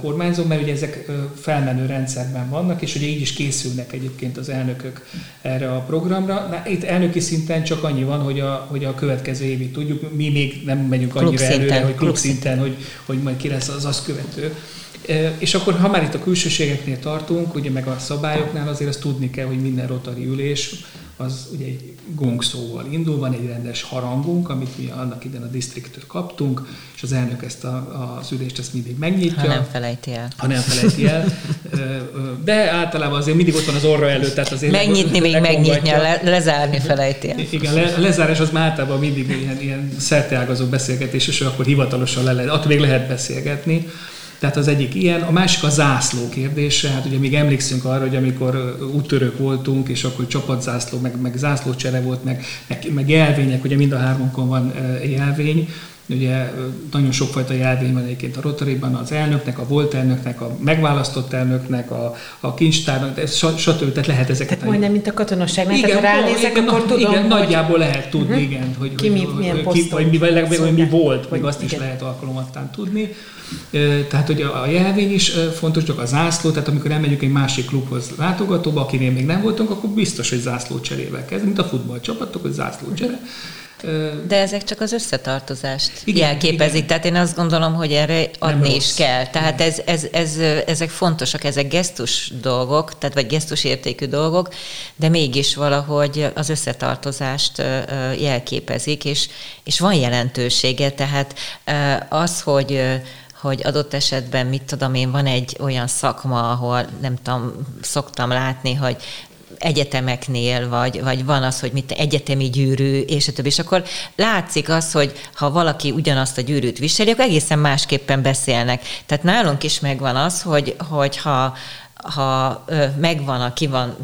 kormányzó, mert ugye ezek felmenő rendszerben vannak, és ugye így is készülnek egyébként az elnökök erre a programra. Na, itt elnöki szinten csak annyi van, hogy a, hogy a következő évi tudjuk, mi még nem megyünk annyira klub előre, hogy klub szinten, hogy, hogy majd ki lesz az azt követő. És akkor, ha már itt a külsőségeknél tartunk, ugye meg a szabályoknál, azért azt tudni kell, hogy minden rotari ülés az ugye egy gongszóval indul, van egy rendes harangunk, amit mi annak idején a disztriktől kaptunk, és az elnök ezt a, az ülést ezt mindig megnyitja. Ha nem felejti el. Ha nem felejti el. De általában azért mindig ott van az orra előtt, tehát azért Megnyitni még megnyitja, le, lezárni felejti el. Igen, le, a lezárás az már általában mindig ilyen, ilyen szerteágazó beszélgetés, és akkor hivatalosan le lehet, attól még lehet beszélgetni. Tehát az egyik ilyen, a másik a zászló kérdése. Hát ugye még emlékszünk arra, hogy amikor úttörők voltunk, és akkor csapatzászló, meg, meg zászlócsere volt, meg, meg, jelvények, ugye mind a hármunkon van jelvény, Ugye nagyon sokfajta jelvény van egyébként a Rotary-ban, az elnöknek, a volt elnöknek, a megválasztott elnöknek, a, a kincstárnak, stb. Tehát lehet ezeket. Tehát majdnem, mint a katonosságnál, igen, tehát ránézek, igen, akkor tudom, igen, hogy... nagyjából lehet tudni, uh-huh. igen, hogy, ki mi, milyen ki, vagy, mi, vagy, vagy mi volt, vagy azt igen. is lehet alkalomattán tudni. Tehát, hogy a jelvény is fontos, csak a zászló, tehát amikor elmegyünk egy másik klubhoz látogatóba, akinél még nem voltunk, akkor biztos, hogy zászló cserével kezd, mint a futballcsapatok, hogy zászló csere. De ezek csak az összetartozást igen, jelképezik, igen. tehát én azt gondolom, hogy erre adni is kell. Tehát ez, ez, ez, ezek fontosak, ezek gesztus dolgok, tehát vagy gesztus értékű dolgok, de mégis valahogy az összetartozást jelképezik, és, és van jelentősége, tehát az, hogy hogy adott esetben, mit tudom én, van egy olyan szakma, ahol nem tudom, szoktam látni, hogy egyetemeknél, vagy, vagy van az, hogy mit egyetemi gyűrű, és a többi. És akkor látszik az, hogy ha valaki ugyanazt a gyűrűt viseli, akkor egészen másképpen beszélnek. Tehát nálunk is megvan az, hogy, hogy ha megvan, a, ki van,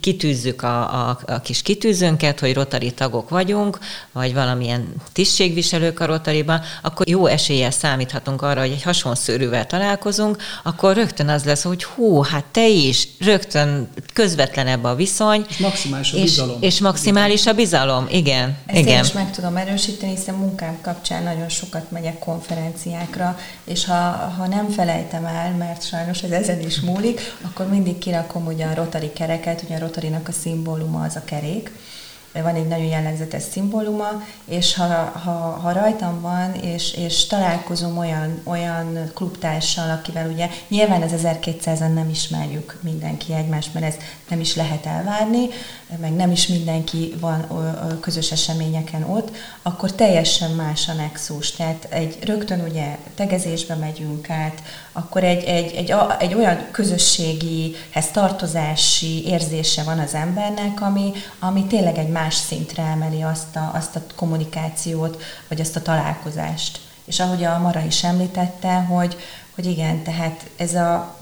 kitűzzük a, a, a kis kitűzőnket, hogy rotari tagok vagyunk, vagy valamilyen tisztségviselők a rotariban, akkor jó eséllyel számíthatunk arra, hogy egy hasonszörűvel találkozunk, akkor rögtön az lesz, hogy hú, hát te is, rögtön közvetlenebb a viszony. És maximális a bizalom. És, és maximális a bizalom, igen. Ezt igen. én is meg tudom erősíteni, hiszen munkám kapcsán nagyon sokat megyek konferenciákra, és ha, ha nem felejtem el, mert sajnos ez ezen is múlik, akkor mindig kirakom ugye a rotari kereket, ugye a rotarinak a szimbóluma az a kerék, van egy nagyon jellegzetes szimbóluma, és ha, ha, ha rajtam van, és, és találkozom olyan, olyan klubtársal, akivel ugye nyilván az 1200-an nem ismerjük mindenki egymást, mert ez nem is lehet elvárni, meg nem is mindenki van közös eseményeken ott, akkor teljesen más a nexus. Tehát egy, rögtön ugye tegezésbe megyünk át, akkor egy, egy, egy, egy olyan közösségihez tartozási érzése van az embernek, ami, ami tényleg egy más szintre emeli azt a, azt a kommunikációt, vagy azt a találkozást. És ahogy a Mara is említette, hogy, hogy igen, tehát ez a,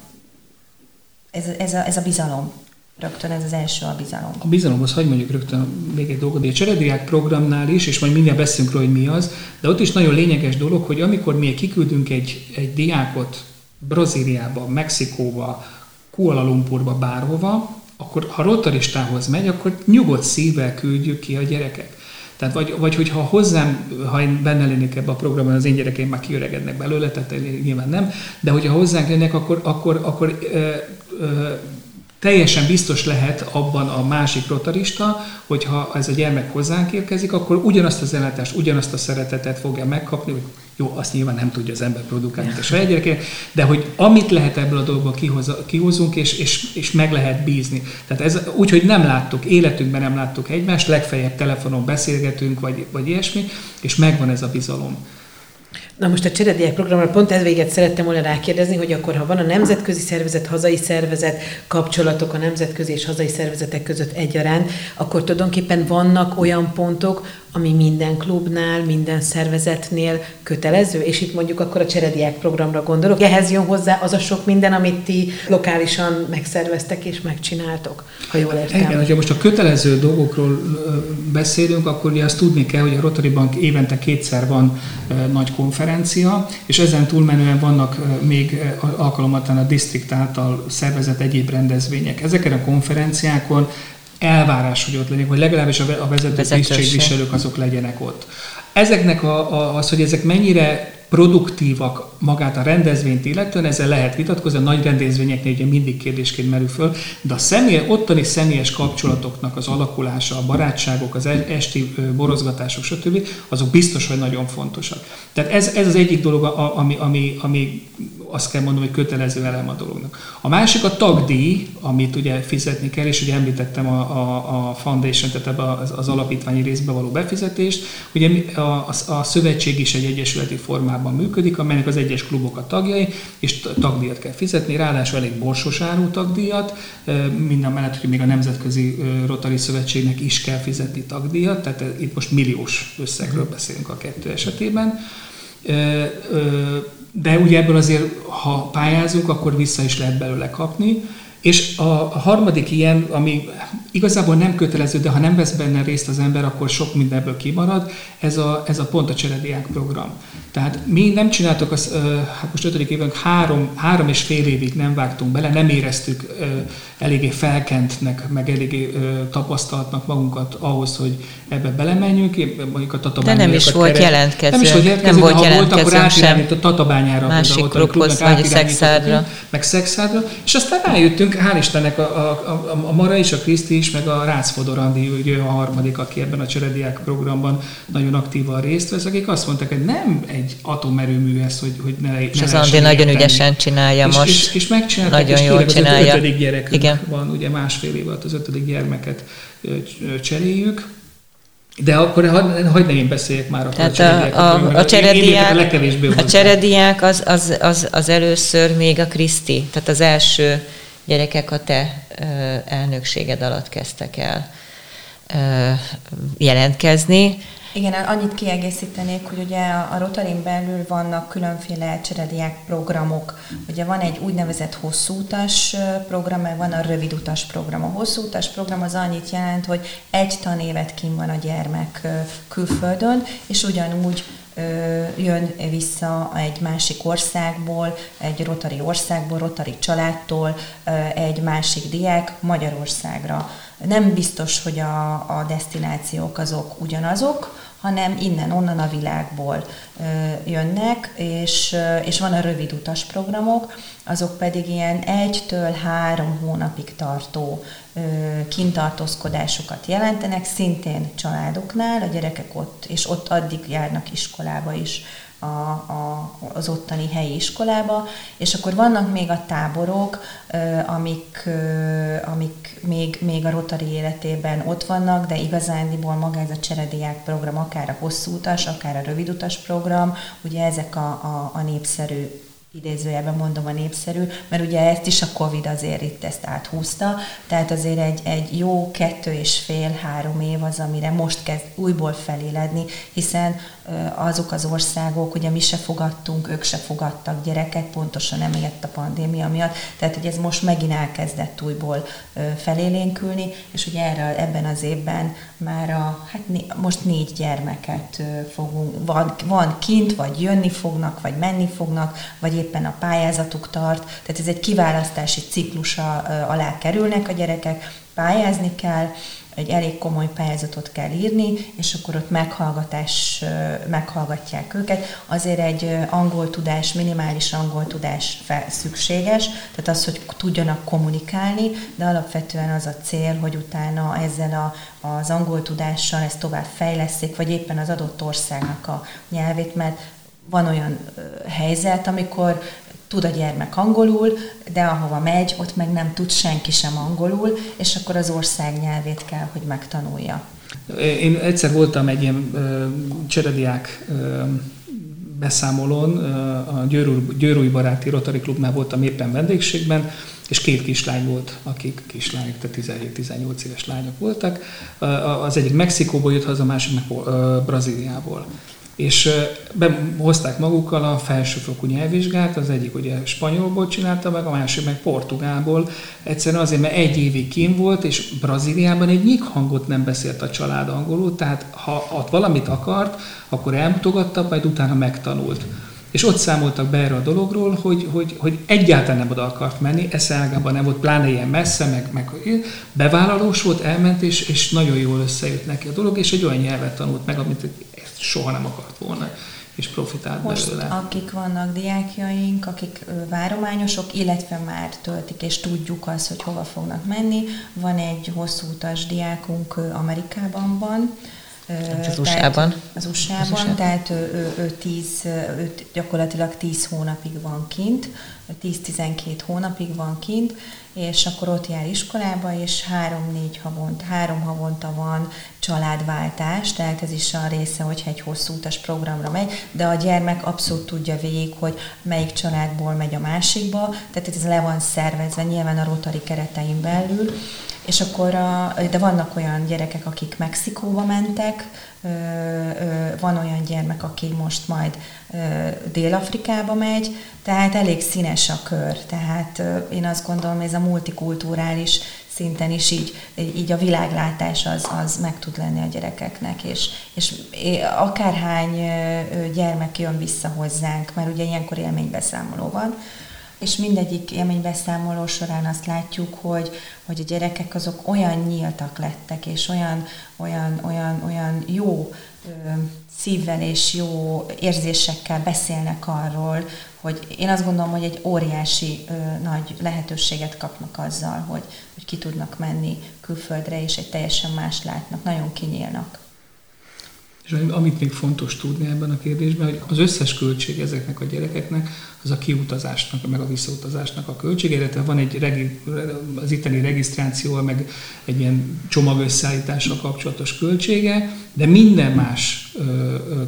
ez, ez, a, ez a bizalom, Rögtön ez az első a bizalom. A bizalomhoz hagy mondjuk rögtön még egy dolgot. A cserediák programnál is, és majd mindjárt beszélünk róla, hogy mi az, de ott is nagyon lényeges dolog, hogy amikor mi kiküldünk egy, egy diákot Brazíliába, Mexikóba, Kuala Lumpurba, bárhova, akkor ha rotaristához megy, akkor nyugodt szívvel küldjük ki a gyereket. Tehát vagy, vagy hogyha hozzám, ha én benne lennék ebbe a programban, az én gyerekeim már kiöregednek belőle, tehát nyilván nem, de hogyha hozzánk lennek, akkor, akkor, akkor ö, ö, teljesen biztos lehet abban a másik rotarista, hogyha ez a gyermek hozzánk érkezik, akkor ugyanazt az ellátást, ugyanazt a szeretetet fogja megkapni, jó, azt nyilván nem tudja az ember produkálni, mint a saját gyereke, de hogy amit lehet ebből a dolgból kihoz, kihozunk, és, és, és meg lehet bízni. Tehát ez úgy, hogy nem láttuk, életünkben nem láttuk egymást, legfeljebb telefonon beszélgetünk, vagy, vagy ilyesmi, és megvan ez a bizalom. Na most a cserediák programra pont ez véget szerettem volna rákérdezni, hogy akkor, ha van a nemzetközi szervezet, hazai szervezet, kapcsolatok a nemzetközi és hazai szervezetek között egyaránt, akkor tulajdonképpen vannak olyan pontok, ami minden klubnál, minden szervezetnél kötelező, és itt mondjuk akkor a cserediák programra gondolok. Ehhez jön hozzá az a sok minden, amit ti lokálisan megszerveztek és megcsináltok, ha jól értem. Igen, hogyha most a kötelező dolgokról beszélünk, akkor ugye azt tudni kell, hogy a Rotary Bank évente kétszer van nagy konferencia, és ezen túlmenően vannak még alkalomatlan a disztrikt által szervezett egyéb rendezvények. Ezeken a konferenciákon elvárás, hogy ott legyenek, hogy legalábbis a vezető tisztségviselők azok legyenek ott. Ezeknek a, a, az, hogy ezek mennyire produktívak magát a rendezvényt illetően, ezzel lehet vitatkozni, a nagy rendezvényeknél ugye mindig kérdésként merül föl, de a személy, ottani személyes kapcsolatoknak az alakulása, a barátságok, az e-, esti borozgatások, stb., azok biztos, hogy nagyon fontosak. Tehát ez, ez az egyik dolog, ami, ami, ami azt kell mondom, hogy kötelező elem a dolognak. A másik a tagdíj, amit ugye fizetni kell, és ugye említettem a, a, a foundation, tehát ebbe az, az alapítványi részbe való befizetést. Ugye a, a, a szövetség is egy egyesületi formában működik, amelynek az egyes klubok a tagjai, és tagdíjat kell fizetni, ráadásul elég borsos áru tagdíjat, minden mellett, hogy még a Nemzetközi Rotary Szövetségnek is kell fizetni tagdíjat, tehát itt most milliós összegről beszélünk a kettő esetében de ugye ebből azért, ha pályázunk, akkor vissza is lehet belőle kapni. És a harmadik ilyen, ami igazából nem kötelező, de ha nem vesz benne részt az ember, akkor sok mindenből kimarad, ez a, ez a pont a cserediák program. Tehát mi nem csináltuk, az, hát most ötödik évünk három, három és fél évig nem vágtunk bele, nem éreztük eléggé felkentnek, meg eléggé tapasztaltnak magunkat ahhoz, hogy ebbe belemenjünk. Mondjuk a De nem is volt keret. jelentkező. Nem is volt jelentkező, nem volt jelentkező volt, akkor átirányít a tatabányára. Másik klubhoz, vagy Szexádra. Meg Szexádra. És aztán rájöttünk, hál' Istennek a, a, a, a Mara is, a Kriszti is, meg a Rácz Fodorandi, ugye a harmadik, aki ebben a cserediák programban nagyon aktívan részt vesz, akik azt mondták, hogy nem egy atomerőmű ez, hogy, hogy ne És az Andi nagyon ügyesen csinálja és, most. És, és megcsinálták, nagyon jól csinálja. Az ötödik gyerekünk Igen. van, ugye másfél év alatt az ötödik gyermeket cseréljük. De akkor hagyd ne én beszéljek már akkor Tehát a, a, a, a cserediák, a, a cserediák az, az, az, az először még a Kriszti, tehát az első gyerekek a te elnökséged alatt kezdtek el jelentkezni. Igen, annyit kiegészítenék, hogy ugye a Rotarin belül vannak különféle cserediák programok. Ugye van egy úgynevezett hosszútas program, van a rövidutas program. A hosszútas program az annyit jelent, hogy egy tanévet kim van a gyermek külföldön, és ugyanúgy jön vissza egy másik országból, egy rotari országból, rotari családtól egy másik diák Magyarországra. Nem biztos, hogy a, a destinációk azok ugyanazok, hanem innen-onnan a világból jönnek, és, és van a rövid utas programok, azok pedig ilyen egytől három hónapig tartó kintartózkodásokat jelentenek, szintén családoknál, a gyerekek ott, és ott addig járnak iskolába is a, a, az ottani helyi iskolába, és akkor vannak még a táborok, amik, amik még, még a Rotary életében ott vannak, de igazándiból maga ez a cserediák program, akár a hosszú utas, akár a rövid utas program, ugye ezek a, a, a népszerű idézőjelben mondom a népszerű, mert ugye ezt is a Covid azért itt ezt áthúzta, tehát azért egy, egy jó kettő és fél, három év az, amire most kezd újból feléledni, hiszen azok az országok, ugye mi se fogadtunk, ők se fogadtak gyereket, pontosan emiatt a pandémia miatt, tehát hogy ez most megint elkezdett újból felélénkülni, és ugye erre, ebben az évben már a, hát né, most négy gyermeket fogunk, van, van kint, vagy jönni fognak, vagy menni fognak, vagy éppen a pályázatuk tart, tehát ez egy kiválasztási ciklusa alá kerülnek a gyerekek, pályázni kell, egy elég komoly pályázatot kell írni, és akkor ott meghallgatás, meghallgatják őket. Azért egy angol tudás, minimális angol tudás szükséges, tehát az, hogy tudjanak kommunikálni, de alapvetően az a cél, hogy utána ezzel a, az angol tudással ezt tovább fejleszik, vagy éppen az adott országnak a nyelvét, mert van olyan helyzet, amikor tud a gyermek angolul, de ahova megy, ott meg nem tud senki sem angolul, és akkor az ország nyelvét kell, hogy megtanulja. Én egyszer voltam egy ilyen ö, cserediák beszámolón, a Győrúj Baráti Rotary Klubnál voltam éppen vendégségben, és két kislány volt, akik kislányok, tehát 17-18 éves lányok voltak. Az egyik Mexikóból jött haza, a másik meg Brazíliából és hozták magukkal a felsőfokú nyelvvizsgát, az egyik ugye spanyolból csinálta meg, a másik meg portugálból. Egyszerűen azért, mert egy évig kín volt, és Brazíliában egy nyik hangot nem beszélt a család angolul, tehát ha ott valamit akart, akkor elmutogatta, majd utána megtanult. És ott számoltak be erre a dologról, hogy, hogy, hogy egyáltalán nem oda akart menni, eszeágában nem volt, pláne ilyen messze, meg, meg bevállalós volt, elment, és, és nagyon jól összejött neki a dolog, és egy olyan nyelvet tanult meg, amit soha nem akart volna és profitált Most, belőle. akik vannak diákjaink, akik várományosok, illetve már töltik, és tudjuk azt, hogy hova fognak menni. Van egy hosszú utas diákunk Amerikában van, az USA-ban. Az USA-ban, tehát ő, ő, ő, tíz, ő gyakorlatilag 10 hónapig van kint, 10-12 hónapig van kint, és akkor ott jár iskolába, és három-négy havont, három havonta van családváltás, tehát ez is a része, hogyha egy hosszú utas programra megy, de a gyermek abszolút tudja végig, hogy melyik családból megy a másikba, tehát ez le van szervezve nyilván a rotari keretein belül, és akkor, a, de vannak olyan gyerekek, akik Mexikóba mentek, van olyan gyermek, aki most majd Dél-Afrikába megy, tehát elég színes a kör. Tehát én azt gondolom, ez a multikulturális szinten is így, így a világlátás az, az meg tud lenni a gyerekeknek, és, és akárhány gyermek jön vissza hozzánk, mert ugye ilyenkor élménybeszámoló van, és mindegyik élménybeszámoló során azt látjuk, hogy, hogy a gyerekek azok olyan nyíltak lettek, és olyan, olyan, olyan, olyan jó szívvel és jó érzésekkel beszélnek arról, hogy én azt gondolom, hogy egy óriási ö, nagy lehetőséget kapnak azzal, hogy, hogy ki tudnak menni külföldre, és egy teljesen más látnak, nagyon kinyílnak. És amit még fontos tudni ebben a kérdésben, hogy az összes költség ezeknek a gyerekeknek az a kiutazásnak, meg a visszautazásnak a költsége, illetve van egy regi, az itteni regisztrációval, meg egy ilyen csomagösszeállítással kapcsolatos költsége, de minden más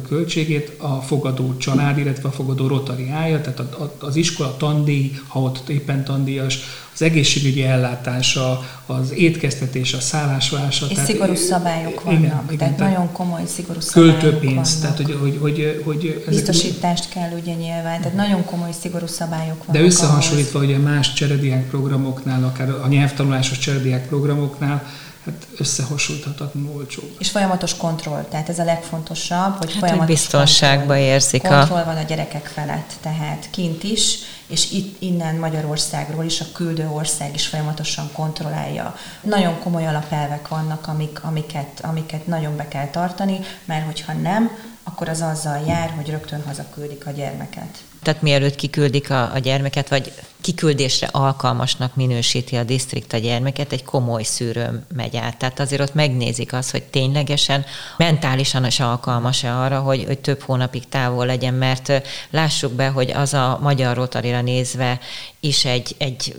költségét a fogadó család, illetve a fogadó rotariája, tehát az iskola tandíj, ha ott éppen tandíjas, az egészségügyi ellátása, az étkeztetés, a szállásvása. És tehát, szigorú szabályok vannak, igen, igen, tehát, tehát nagyon komoly szigorú szabályok Költőpénz, tehát hogy, hogy, hogy, hogy ezek Biztosítást kell ugye nyilván, tehát nagyon komoly szigorú szabályok vannak. De összehasonlítva ahhoz. ugye más cserediák programoknál, akár a nyelvtanulásos cserediák programoknál, hát összehasonlíthatatlanul olcsó. És folyamatos kontroll, tehát ez a legfontosabb, hogy hát, folyamatos hogy biztonságban kontroll. érzik kontroll a... Van a gyerekek felett, tehát kint is, és itt innen Magyarországról is a küldő ország is folyamatosan kontrollálja. Nagyon komoly alapelvek vannak, amik, amiket, amiket nagyon be kell tartani, mert hogyha nem, akkor az azzal jár, hogy rögtön hazaküldik a gyermeket. Tehát mielőtt kiküldik a, a gyermeket, vagy kiküldésre alkalmasnak minősíti a disztrikt a gyermeket, egy komoly szűrőm megy át. Tehát azért ott megnézik azt, hogy ténylegesen mentálisan is alkalmas-e arra, hogy, hogy több hónapig távol legyen, mert lássuk be, hogy az a magyar rotarira nézve is egy, egy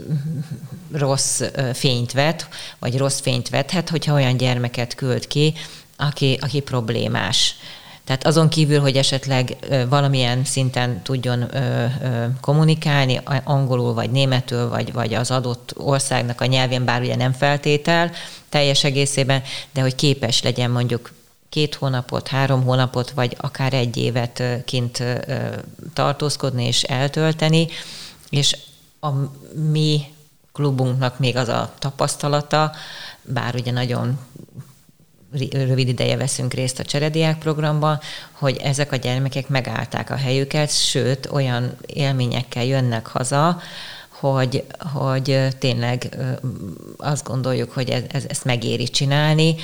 rossz fényt vet, vagy rossz fényt vethet, hogyha olyan gyermeket küld ki, aki, aki problémás tehát azon kívül, hogy esetleg valamilyen szinten tudjon kommunikálni, angolul vagy németül, vagy, vagy az adott országnak a nyelvén, bár ugye nem feltétel teljes egészében, de hogy képes legyen mondjuk két hónapot, három hónapot, vagy akár egy évet kint tartózkodni és eltölteni, és a mi klubunknak még az a tapasztalata, bár ugye nagyon rövid ideje veszünk részt a cserediák programban, hogy ezek a gyermekek megállták a helyüket, sőt, olyan élményekkel jönnek haza, hogy, hogy tényleg azt gondoljuk, hogy ez, ez, ezt megéri csinálni,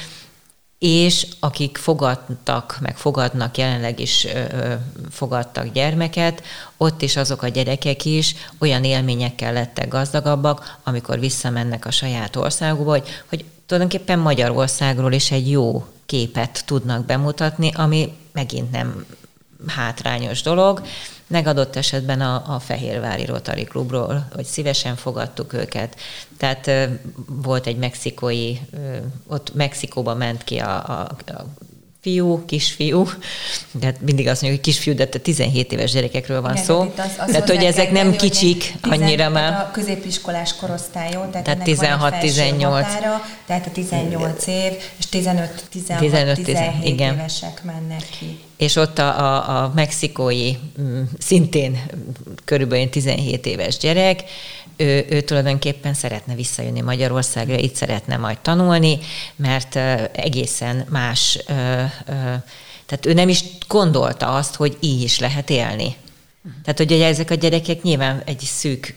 és akik fogadtak, meg fogadnak, jelenleg is ö, fogadtak gyermeket, ott is azok a gyerekek is olyan élményekkel lettek gazdagabbak, amikor visszamennek a saját országukba, hogy, hogy tulajdonképpen Magyarországról is egy jó képet tudnak bemutatni, ami megint nem hátrányos dolog, megadott esetben a, a Fehérvári Rotary Klubról, hogy szívesen fogadtuk őket. Tehát volt egy mexikói, ott Mexikóba ment ki a, a, a fiú, kisfiú, de hát mindig azt mondjuk, hogy kisfiú, de 17 éves gyerekekről van Igen, szó. Az, az tehát, hogy ezek nem kicsik annyira már. A középiskolás korosztályó, tehát, tehát 16-18. Határa, tehát a 18 év, és 15-16-17 igen. évesek mennek ki. És ott a, a, a mexikói, mm, szintén körülbelül 17 éves gyerek, ő, ő tulajdonképpen szeretne visszajönni Magyarországra, itt szeretne majd tanulni, mert egészen más, tehát ő nem is gondolta azt, hogy így is lehet élni. Tehát, hogy ezek a gyerekek nyilván egy szűk,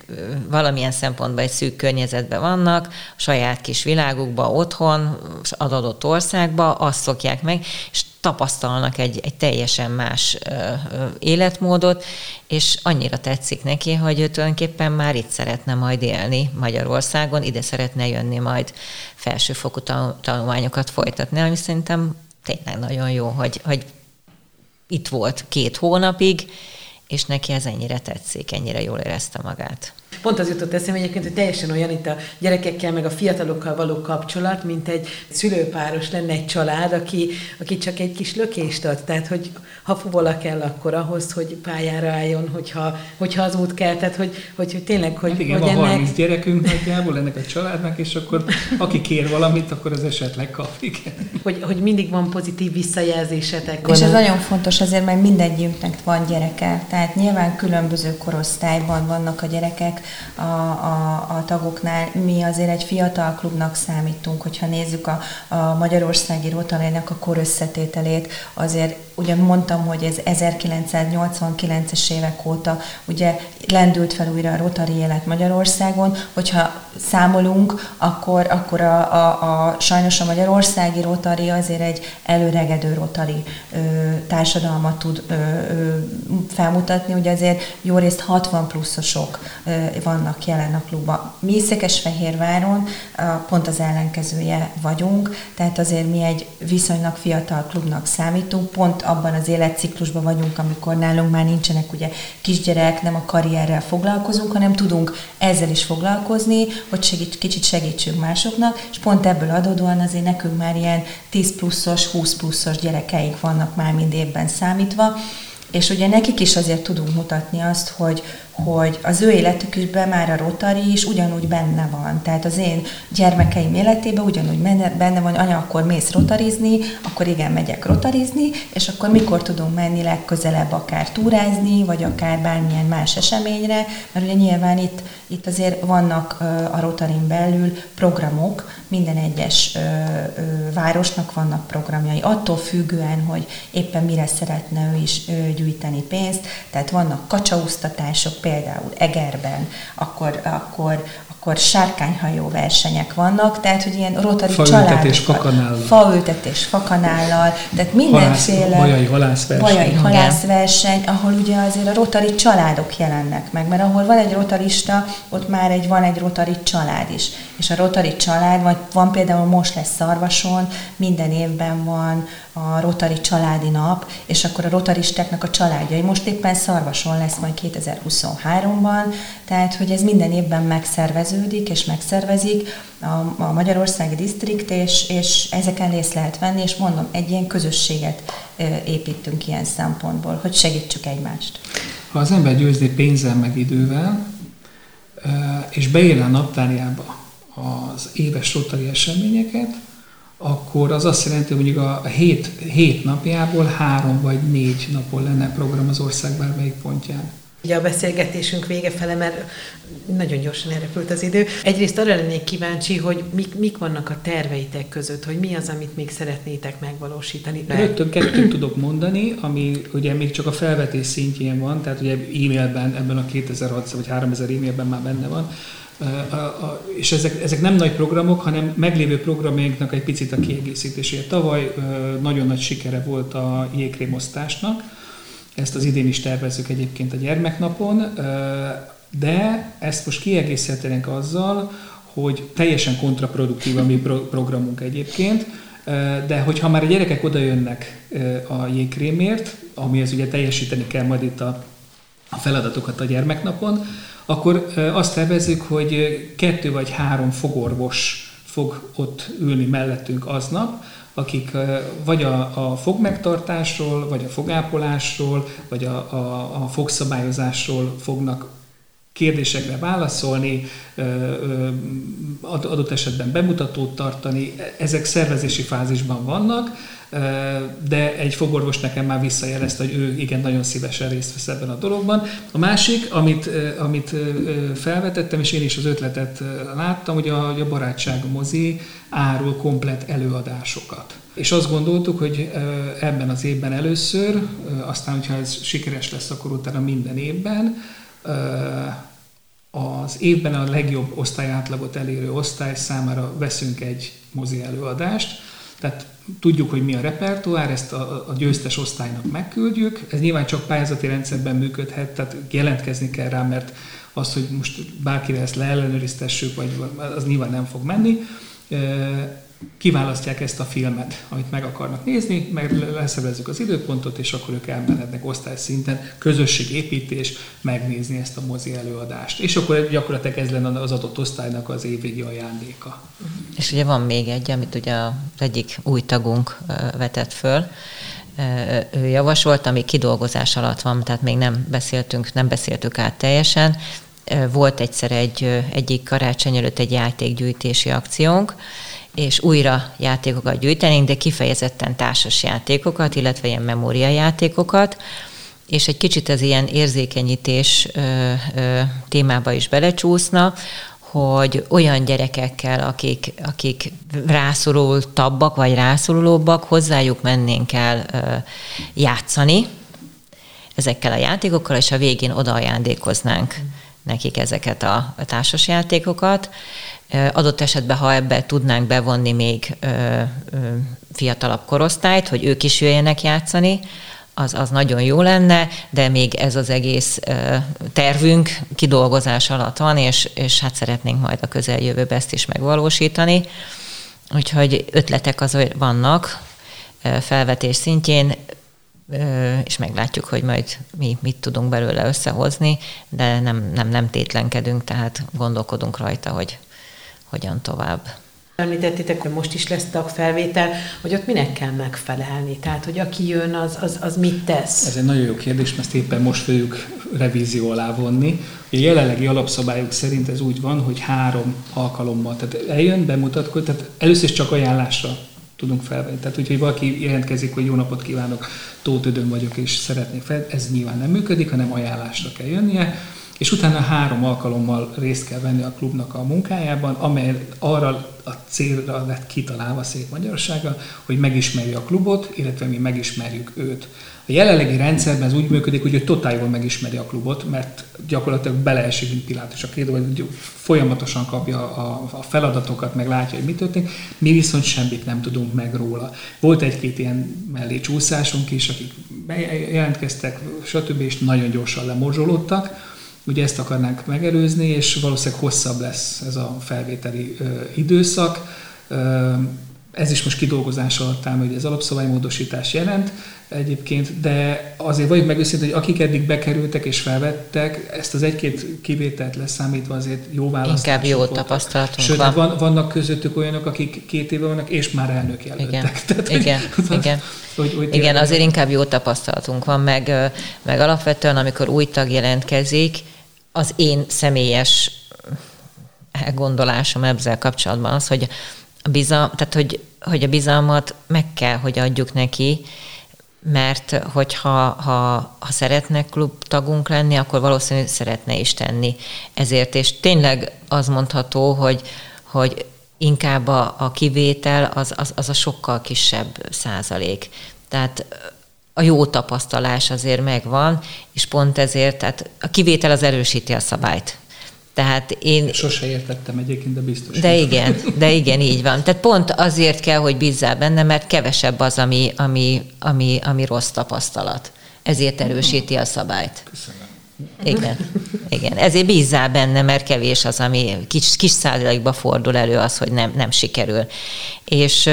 valamilyen szempontban egy szűk környezetben vannak, saját kis világukban, otthon, az adott országban, azt szokják meg, és tapasztalnak egy, egy teljesen más ö, ö, életmódot, és annyira tetszik neki, hogy ő tulajdonképpen már itt szeretne majd élni Magyarországon, ide szeretne jönni majd felsőfokú tanulmányokat folytatni, ami szerintem tényleg nagyon jó, hogy, hogy itt volt két hónapig, és neki ez ennyire tetszik, ennyire jól érezte magát. Pont az jutott eszembe egyébként, hogy teljesen olyan itt a gyerekekkel, meg a fiatalokkal való kapcsolat, mint egy szülőpáros lenne egy család, aki, aki csak egy kis lökést ad. Tehát, hogy ha fuvola kell akkor ahhoz, hogy pályára álljon, hogyha, hogyha az út kell, tehát, hogy, hogy, hogy tényleg, hogy, hát igen, hogy van ennek... 30 gyerekünk nagyjából ennek a családnak, és akkor aki kér valamit, akkor az esetleg kap, igen. Hogy, hogy mindig van pozitív visszajelzésetek. És ez nagyon fontos azért, mert mindegyünknek van gyereke. Tehát nyilván különböző korosztályban vannak a gyerekek, a, a, a tagoknál. Mi azért egy fiatal klubnak számítunk, hogyha nézzük a, a Magyarországi Rotalének a kor összetételét, azért ugye mondtam, hogy ez 1989-es évek óta ugye lendült fel újra a Rotary élet Magyarországon, hogyha számolunk, akkor, akkor a, a, a, sajnos a Magyarországi Rotary azért egy előregedő Rotary ö, társadalmat tud ö, ö, felmutatni, ugye azért jó részt 60 pluszosok ö, vannak jelen a klubban. Mi Székesfehérváron pont az ellenkezője vagyunk, tehát azért mi egy viszonylag fiatal klubnak számítunk, pont abban az életciklusban vagyunk, amikor nálunk már nincsenek ugye kisgyerek, nem a karrierrel foglalkozunk, hanem tudunk ezzel is foglalkozni, hogy segít, kicsit segítsünk másoknak, és pont ebből adódóan azért nekünk már ilyen 10 pluszos, 20 pluszos gyerekeik vannak már mind évben számítva, és ugye nekik is azért tudunk mutatni azt, hogy, hogy az ő életükben már a rotari is ugyanúgy benne van. Tehát az én gyermekeim életében ugyanúgy benne van, anya, akkor mész rotarizni, akkor igen, megyek rotarizni, és akkor mikor tudunk menni legközelebb akár túrázni, vagy akár bármilyen más eseményre, mert ugye nyilván itt, itt azért vannak a rotarin belül programok, minden egyes városnak vannak programjai, attól függően, hogy éppen mire szeretne ő is gyűjteni pénzt, tehát vannak kacsaúztatások, például Egerben, akkor, akkor, akkor sárkányhajó versenyek vannak, tehát hogy ilyen rotari családokat. fakanállal. Faültetés fakanállal, tehát mindenféle bajai halászverseny. Bajai halászverseny, ahol ugye azért a rotari családok jelennek meg, mert ahol van egy rotarista, ott már egy, van egy rotari család is. És a rotari család, vagy van például most lesz Szarvason, minden évben van a Rotari családi nap, és akkor a rotaristáknak a családjai. Most éppen Szarvason lesz majd 2023-ban, tehát hogy ez minden évben megszerveződik és megszervezik a, a Magyarországi Disztrikt, és, és ezeken részt lehet venni, és mondom, egy ilyen közösséget építünk ilyen szempontból, hogy segítsük egymást. Ha az ember győzni pénzzel meg idővel, és beírja a naptárjába az éves rotari eseményeket, akkor az azt jelenti, hogy mondjuk a hét, hét napjából három vagy négy napon lenne program az ország bármelyik pontján. Ugye a beszélgetésünk vége fele, mert nagyon gyorsan elrepült az idő. Egyrészt arra lennék kíváncsi, hogy mik, mik vannak a terveitek között, hogy mi az, amit még szeretnétek megvalósítani. Rögtön kettőt tudok mondani, ami ugye még csak a felvetés szintjén van, tehát ugye e-mailben, ebben a 2600 vagy 3000 e-mailben már benne van, és ezek, ezek nem nagy programok, hanem meglévő programjainknak egy picit a kiegészítésére. Tavaly nagyon nagy sikere volt a jégkrémosztásnak, ezt az idén is tervezzük egyébként a gyermeknapon, de ezt most kiegészítenénk azzal, hogy teljesen kontraproduktív a mi programunk egyébként, de hogyha már a gyerekek oda jönnek a jégkrémért, amihez ugye teljesíteni kell majd itt a feladatokat a gyermeknapon, akkor azt tervezzük, hogy kettő vagy három fogorvos fog ott ülni mellettünk aznap, akik vagy a, a fogmegtartásról, vagy a fogápolásról, vagy a, a, a fogszabályozásról fognak kérdésekre válaszolni, adott esetben bemutatót tartani. Ezek szervezési fázisban vannak, de egy fogorvos nekem már visszajelezte, hogy ő igen, nagyon szívesen részt vesz ebben a dologban. A másik, amit, amit felvetettem, és én is az ötletet láttam, hogy a, a Barátság mozi árul komplet előadásokat. És azt gondoltuk, hogy ebben az évben először, aztán, hogyha ez sikeres lesz, akkor utána minden évben, az évben a legjobb osztályátlagot elérő osztály számára veszünk egy mozi előadást, tehát tudjuk, hogy mi a repertoár, ezt a, a győztes osztálynak megküldjük. Ez nyilván csak pályázati rendszerben működhet, tehát jelentkezni kell rá, mert az, hogy most bárkire ezt leellenőriztessük, vagy az nyilván nem fog menni kiválasztják ezt a filmet, amit meg akarnak nézni, meg leszervezzük az időpontot, és akkor ők elmenhetnek osztályszinten, közösségépítés, megnézni ezt a mozi előadást. És akkor gyakorlatilag ez lenne az adott osztálynak az évvégi ajándéka. És ugye van még egy, amit ugye az egyik új tagunk vetett föl, ő javasolt, ami kidolgozás alatt van, tehát még nem beszéltünk, nem beszéltük át teljesen. Volt egyszer egy, egyik karácsony előtt egy játékgyűjtési akciónk, és újra játékokat gyűjtenénk, de kifejezetten társas játékokat, illetve ilyen memóriajátékokat, és egy kicsit az ilyen érzékenyítés ö, ö, témába is belecsúszna, hogy olyan gyerekekkel, akik, akik rászorultabbak vagy rászorulóbbak, hozzájuk mennénk el ö, játszani ezekkel a játékokkal, és a végén oda ajándékoznánk nekik ezeket a társasjátékokat. Adott esetben, ha ebbe tudnánk bevonni még fiatalabb korosztályt, hogy ők is jöjjenek játszani, az, az nagyon jó lenne, de még ez az egész tervünk kidolgozás alatt van, és, és hát szeretnénk majd a közeljövőben ezt is megvalósítani. Úgyhogy ötletek az vannak felvetés szintjén, és meglátjuk, hogy majd mi mit tudunk belőle összehozni, de nem, nem, nem tétlenkedünk, tehát gondolkodunk rajta, hogy hogyan tovább. Említettétek, hogy most is lesz tagfelvétel, hogy ott minek kell megfelelni? Tehát, hogy aki jön, az, az, az mit tesz? Ez egy nagyon jó kérdés, mert ezt éppen most fogjuk revízió alá vonni. A jelenlegi alapszabályok szerint ez úgy van, hogy három alkalommal, tehát eljön, bemutatkozik, tehát először is csak ajánlásra tudunk felvenni. Tehát, hogyha valaki jelentkezik, hogy jó napot kívánok, Tóth Ödön vagyok, és szeretnék fel, ez nyilván nem működik, hanem ajánlásra kell jönnie és utána három alkalommal részt kell venni a klubnak a munkájában, amely arra a célra lett kitalálva szép magyarsága, hogy megismerje a klubot, illetve mi megismerjük őt. A jelenlegi rendszerben ez úgy működik, hogy ő totál jól megismeri a klubot, mert gyakorlatilag beleesik, mint Pilátus a két hogy folyamatosan kapja a, a feladatokat, meg látja, hogy mi történik. Mi viszont semmit nem tudunk meg róla. Volt egy-két ilyen mellé csúszásunk is, akik jelentkeztek, stb. és nagyon gyorsan lemorzsolódtak Ugye ezt akarnánk megelőzni, és valószínűleg hosszabb lesz ez a felvételi ö, időszak. Ö, ez is most kidolgozás alatt áll, hogy ez alapszabálymódosítás jelent egyébként, de azért vagyunk meg őszintén, hogy akik eddig bekerültek és felvettek, ezt az egy-két kivételt leszámítva azért jó választások Inkább jó tapasztalatunk Sőt, van. van. vannak közöttük olyanok, akik két éve vannak, és már elnök jelöltek. Igen, Tehát, igen, hogy, igen. Hogy, hogy igen azért inkább jó tapasztalatunk van, meg, meg alapvetően, amikor új tag jelentkezik, az én személyes elgondolásom ezzel kapcsolatban az, hogy a bizalm, tehát hogy, hogy a bizalmat meg kell, hogy adjuk neki, mert hogyha ha, ha szeretne klubtagunk lenni, akkor valószínűleg szeretne is tenni ezért. És tényleg az mondható, hogy, hogy inkább a, a kivétel az, az, az a sokkal kisebb százalék. Tehát a jó tapasztalás azért megvan, és pont ezért, tehát a kivétel az erősíti a szabályt. Tehát én... Sose értettem egyébként, de biztos. De igen, de igen, így van. Tehát pont azért kell, hogy bízzál benne, mert kevesebb az, ami, ami, ami, ami rossz tapasztalat. Ezért erősíti a szabályt. Köszönöm. Igen, igen. Ezért bízzál benne, mert kevés az, ami kis, kis százalékba fordul elő az, hogy nem, nem sikerül. És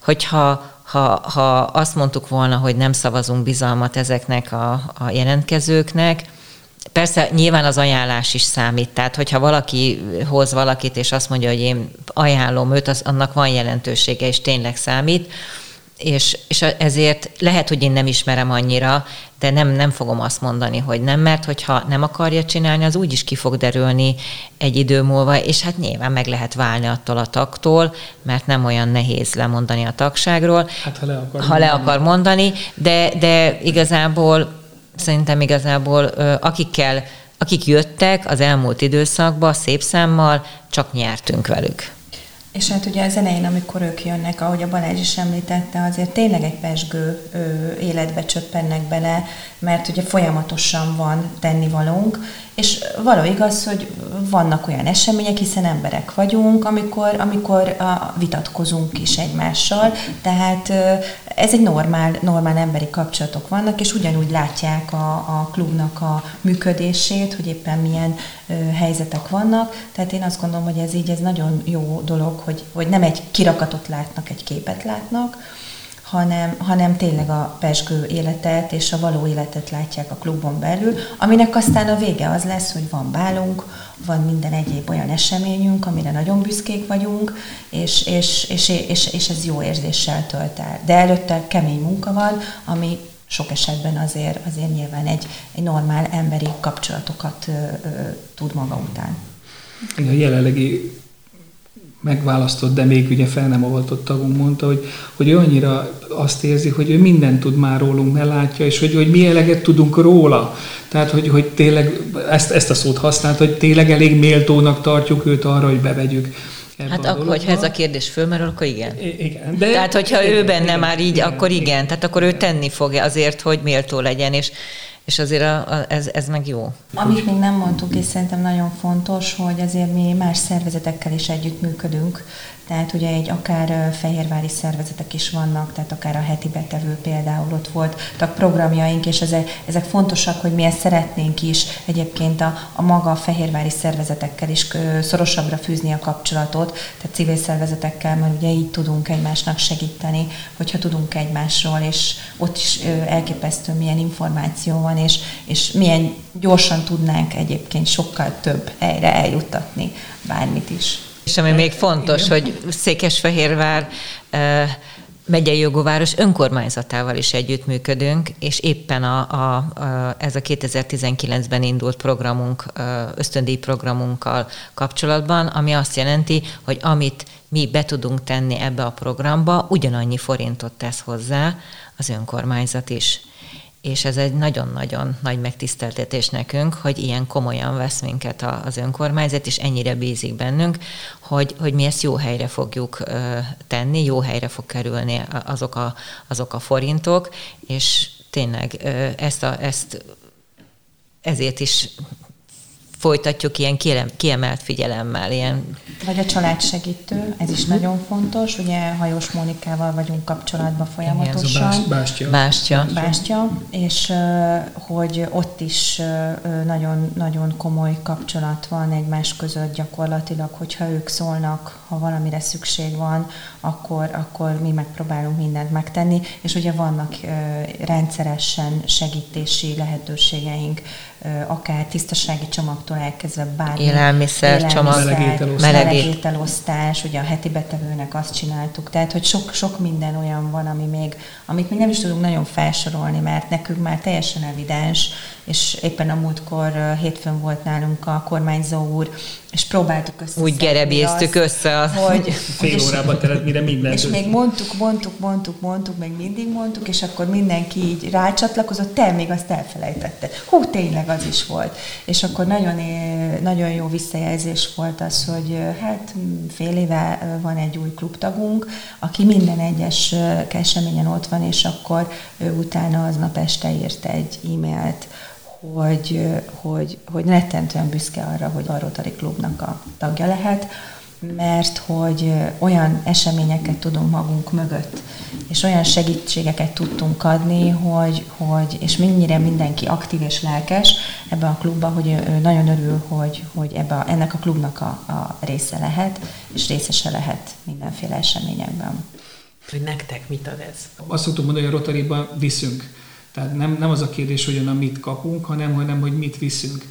hogyha ha, ha azt mondtuk volna, hogy nem szavazunk bizalmat ezeknek a, a jelentkezőknek, Persze nyilván az ajánlás is számít, tehát hogyha valaki hoz valakit, és azt mondja, hogy én ajánlom őt, az, annak van jelentősége, és tényleg számít, és, és ezért lehet, hogy én nem ismerem annyira, de nem, nem fogom azt mondani, hogy nem, mert hogyha nem akarja csinálni, az úgy is ki fog derülni egy idő múlva, és hát nyilván meg lehet válni attól a taktól, mert nem olyan nehéz lemondani a tagságról. Hát ha le akar, ha le akar mondani, de, de igazából szerintem igazából akikkel, akik jöttek az elmúlt időszakban szép számmal, csak nyertünk velük. És hát ugye az elején, amikor ők jönnek, ahogy a Balázs is említette, azért tényleg egy pesgő életbe csöppennek bele, mert ugye folyamatosan van tennivalónk, és való igaz, hogy vannak olyan események, hiszen emberek vagyunk, amikor, amikor a, vitatkozunk is egymással, tehát ez egy normál, normál emberi kapcsolatok vannak, és ugyanúgy látják a, a klubnak a működését, hogy éppen milyen ö, helyzetek vannak, tehát én azt gondolom, hogy ez így ez nagyon jó dolog, hogy, hogy nem egy kirakatot látnak, egy képet látnak, hanem, hanem tényleg a pesgő életet és a való életet látják a klubon belül, aminek aztán a vége az lesz, hogy van bálunk, van minden egyéb olyan eseményünk, amire nagyon büszkék vagyunk, és, és, és, és, és ez jó érzéssel tölt el. De előtte kemény munka van, ami sok esetben azért, azért nyilván egy, egy normál emberi kapcsolatokat ö, ö, tud maga után. A jelenlegi megválasztott, de még ugye fel nem avatott tagunk mondta, hogy, hogy ő annyira azt érzi, hogy ő mindent tud már rólunk, mert látja, és hogy, hogy mi eleget tudunk róla. Tehát, hogy, hogy tényleg ezt, ezt a szót használt, hogy tényleg elég méltónak tartjuk őt arra, hogy bevegyük. Hát akkor, hogyha ez a kérdés fölmerül, akkor igen. I- igen. De Tehát, hogyha igen, ő benne igen, már így, igen, akkor igen. igen. Tehát akkor ő tenni fogja azért, hogy méltó legyen, és, és azért a, a, ez, ez meg jó. Amit még nem mondtuk, és szerintem nagyon fontos, hogy azért mi más szervezetekkel is együttműködünk, tehát ugye egy akár fehérvári szervezetek is vannak, tehát akár a heti betevő például ott volt, tehát programjaink, és ezek, ezek fontosak, hogy mi ezt szeretnénk is egyébként a, a maga a fehérvári szervezetekkel is szorosabbra fűzni a kapcsolatot, tehát civil szervezetekkel, mert ugye így tudunk egymásnak segíteni, hogyha tudunk egymásról, és ott is elképesztő milyen információ van, és, és milyen gyorsan tudnánk egyébként sokkal több helyre eljuttatni bármit is. És ami még fontos, hogy Székesfehérvár megyei jogóváros önkormányzatával is együttműködünk, és éppen a, a, a, ez a 2019-ben indult programunk, ösztöndíj programunkkal kapcsolatban, ami azt jelenti, hogy amit mi be tudunk tenni ebbe a programba, ugyanannyi forintot tesz hozzá az önkormányzat is és ez egy nagyon-nagyon nagy megtiszteltetés nekünk, hogy ilyen komolyan vesz minket az önkormányzat, és ennyire bízik bennünk, hogy, hogy mi ezt jó helyre fogjuk tenni, jó helyre fog kerülni azok a, azok a forintok, és tényleg ezt, a, ezt ezért is folytatjuk ilyen kiemelt figyelemmel. Ilyen... Vagy a családsegítő, ez is uh-huh. nagyon fontos. Ugye Hajós Mónikával vagyunk kapcsolatban folyamatosan. Igen, bástya. Bástya. Bástya, és hogy ott is nagyon, nagyon komoly kapcsolat van egymás között gyakorlatilag, hogyha ők szólnak, ha valamire szükség van, akkor, akkor mi megpróbálunk mindent megtenni, és ugye vannak rendszeresen segítési lehetőségeink akár tisztasági csomagtól elkezdve bármi. Élelmiszer, csomag, melegételosztás, ugye a heti betevőnek azt csináltuk. Tehát, hogy sok, sok minden olyan van, ami még, amit még nem is tudunk nagyon felsorolni, mert nekünk már teljesen evidens, és éppen a múltkor hétfőn volt nálunk a kormányzó úr, és próbáltuk össze. Úgy gerebéztük össze. Az, hogy, fél órában telett mire minden. És még mondtuk, mondtuk, mondtuk, mondtuk, még mindig mondtuk, és akkor mindenki így rácsatlakozott, te még azt elfelejtette. Hú, tényleg az is volt. És akkor nagyon, nagyon jó visszajelzés volt az, hogy hát fél éve van egy új klubtagunk, aki minden egyes eseményen ott van, és akkor ő utána aznap este írt egy e-mailt, hogy, hogy, hogy rettentően büszke arra, hogy a Rotary Klubnak a tagja lehet, mert hogy olyan eseményeket tudunk magunk mögött, és olyan segítségeket tudtunk adni, hogy, hogy és mennyire mindenki aktív és lelkes ebben a klubban, hogy ő nagyon örül, hogy, hogy ebbe a, ennek a klubnak a, a része lehet, és részese lehet mindenféle eseményekben. Hogy nektek mit ad ez? Azt szoktuk mondani, hogy a Rotary-ban viszünk tehát nem, nem az a kérdés, hogy onnan mit kapunk, hanem, hanem hogy mit viszünk.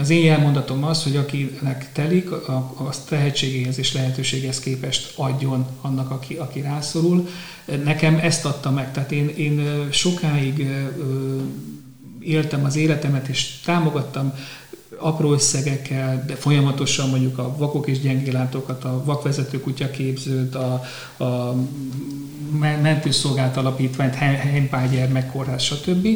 Az én jelmondatom az, hogy akinek telik, az tehetségéhez és lehetőséghez képest adjon annak, aki, aki rászorul. Nekem ezt adta meg, tehát én, én sokáig éltem az életemet, és támogattam apró összegekkel, de folyamatosan mondjuk a vakok és gyengélátókat, a vakvezető kutyaképzőt, a, a mentőszolgált alapítványt, Heimpál gyermekkórház, stb.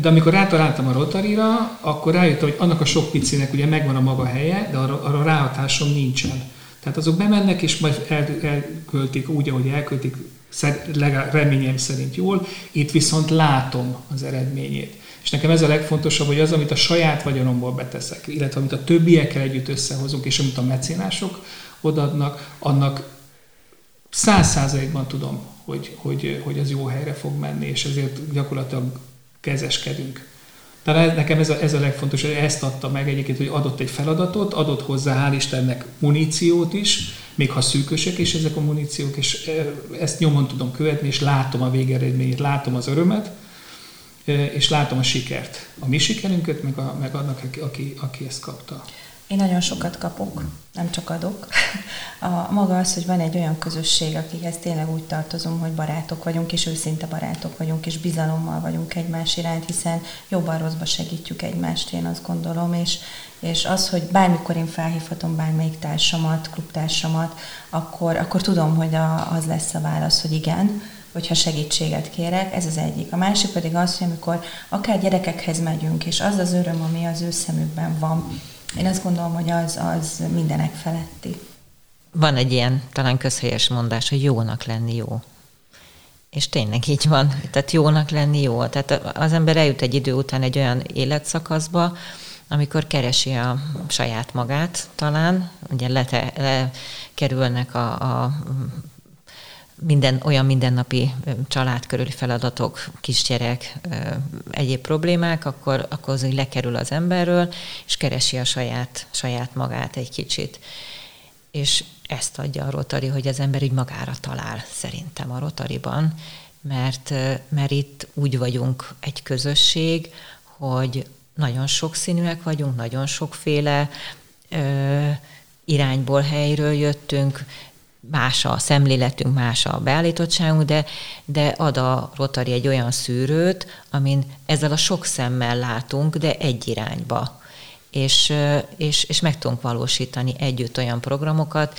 De amikor rátaláltam a Rotarira, akkor rájöttem, hogy annak a sok picinek ugye megvan a maga helye, de arra, arra ráhatásom nincsen. Tehát azok bemennek, és majd el, elköltik úgy, ahogy elköltik, reményem szerint jól, itt viszont látom az eredményét. És nekem ez a legfontosabb, hogy az, amit a saját vagyonomból beteszek, illetve amit a többiekkel együtt összehozunk, és amit a mecénások odaadnak, annak száz százalékban tudom, hogy, hogy, hogy az jó helyre fog menni, és ezért gyakorlatilag kezeskedünk. Tehát nekem ez a, ez a legfontosabb, hogy ezt adta meg egyébként, hogy adott egy feladatot, adott hozzá, hál' Istennek, muníciót is, még ha szűkösek is ezek a muníciók, és ezt nyomon tudom követni, és látom a végeredményét, látom az örömet, és látom a sikert. A mi sikerünket, meg, a, meg annak, aki, aki ezt kapta. Én nagyon sokat kapok, nem csak adok. A maga az, hogy van egy olyan közösség, akikhez tényleg úgy tartozom, hogy barátok vagyunk, és őszinte barátok vagyunk, és bizalommal vagyunk egymás iránt, hiszen jobban rosszba segítjük egymást, én azt gondolom, és, és az, hogy bármikor én felhívhatom bármelyik társamat, klubtársamat, akkor, akkor tudom, hogy a, az lesz a válasz, hogy igen, hogyha segítséget kérek, ez az egyik. A másik pedig az, hogy amikor akár gyerekekhez megyünk, és az az öröm, ami az ő szemükben van, én azt gondolom, hogy az, az mindenek feletti. Van egy ilyen talán közhelyes mondás, hogy jónak lenni jó. És tényleg így van. Tehát jónak lenni jó. Tehát az ember eljut egy idő után egy olyan életszakaszba, amikor keresi a saját magát talán, ugye lete, lekerülnek a, a minden, olyan mindennapi család körüli feladatok, kisgyerek, egyéb problémák, akkor, akkor az, hogy lekerül az emberről, és keresi a saját, saját magát egy kicsit. És ezt adja a Rotary, hogy az ember így magára talál szerintem a Rotariban, mert, mert itt úgy vagyunk egy közösség, hogy nagyon sokszínűek vagyunk, nagyon sokféle ö, irányból, helyről jöttünk, más a szemléletünk, más a beállítottságunk, de, de ad a Rotary egy olyan szűrőt, amin ezzel a sok szemmel látunk, de egy irányba. És, és, és meg tudunk valósítani együtt olyan programokat,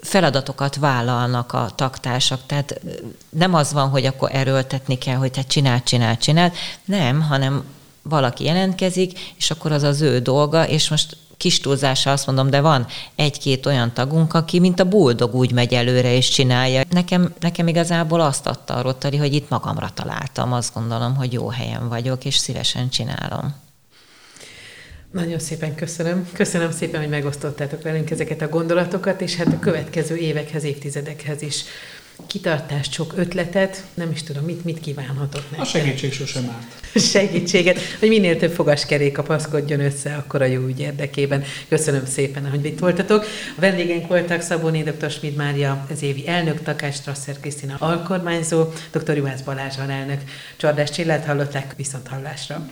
feladatokat vállalnak a taktársak, tehát nem az van, hogy akkor erőltetni kell, hogy te csinál, csinál, csinál, nem, hanem valaki jelentkezik, és akkor az az ő dolga, és most kis túlzással azt mondom, de van egy-két olyan tagunk, aki mint a buldog úgy megy előre és csinálja. Nekem, nekem igazából azt adta a Rotary, hogy itt magamra találtam, azt gondolom, hogy jó helyen vagyok, és szívesen csinálom. Nagyon szépen köszönöm. Köszönöm szépen, hogy megosztottátok velünk ezeket a gondolatokat, és hát a következő évekhez, évtizedekhez is kitartást, sok ötletet, nem is tudom, mit, mit kívánhatok nektek. A segítség sosem árt. Segítséget, hogy minél több fogaskerék kapaszkodjon össze, akkor a jó ügy érdekében. Köszönöm szépen, hogy itt voltatok. A vendégeink voltak Szabóné dr. Schmid Mária, az évi elnök, Takás Strasser Krisztina alkormányzó, dr. Juhász Balázs elnök. Csordás Csillát hallották, viszont hallásra.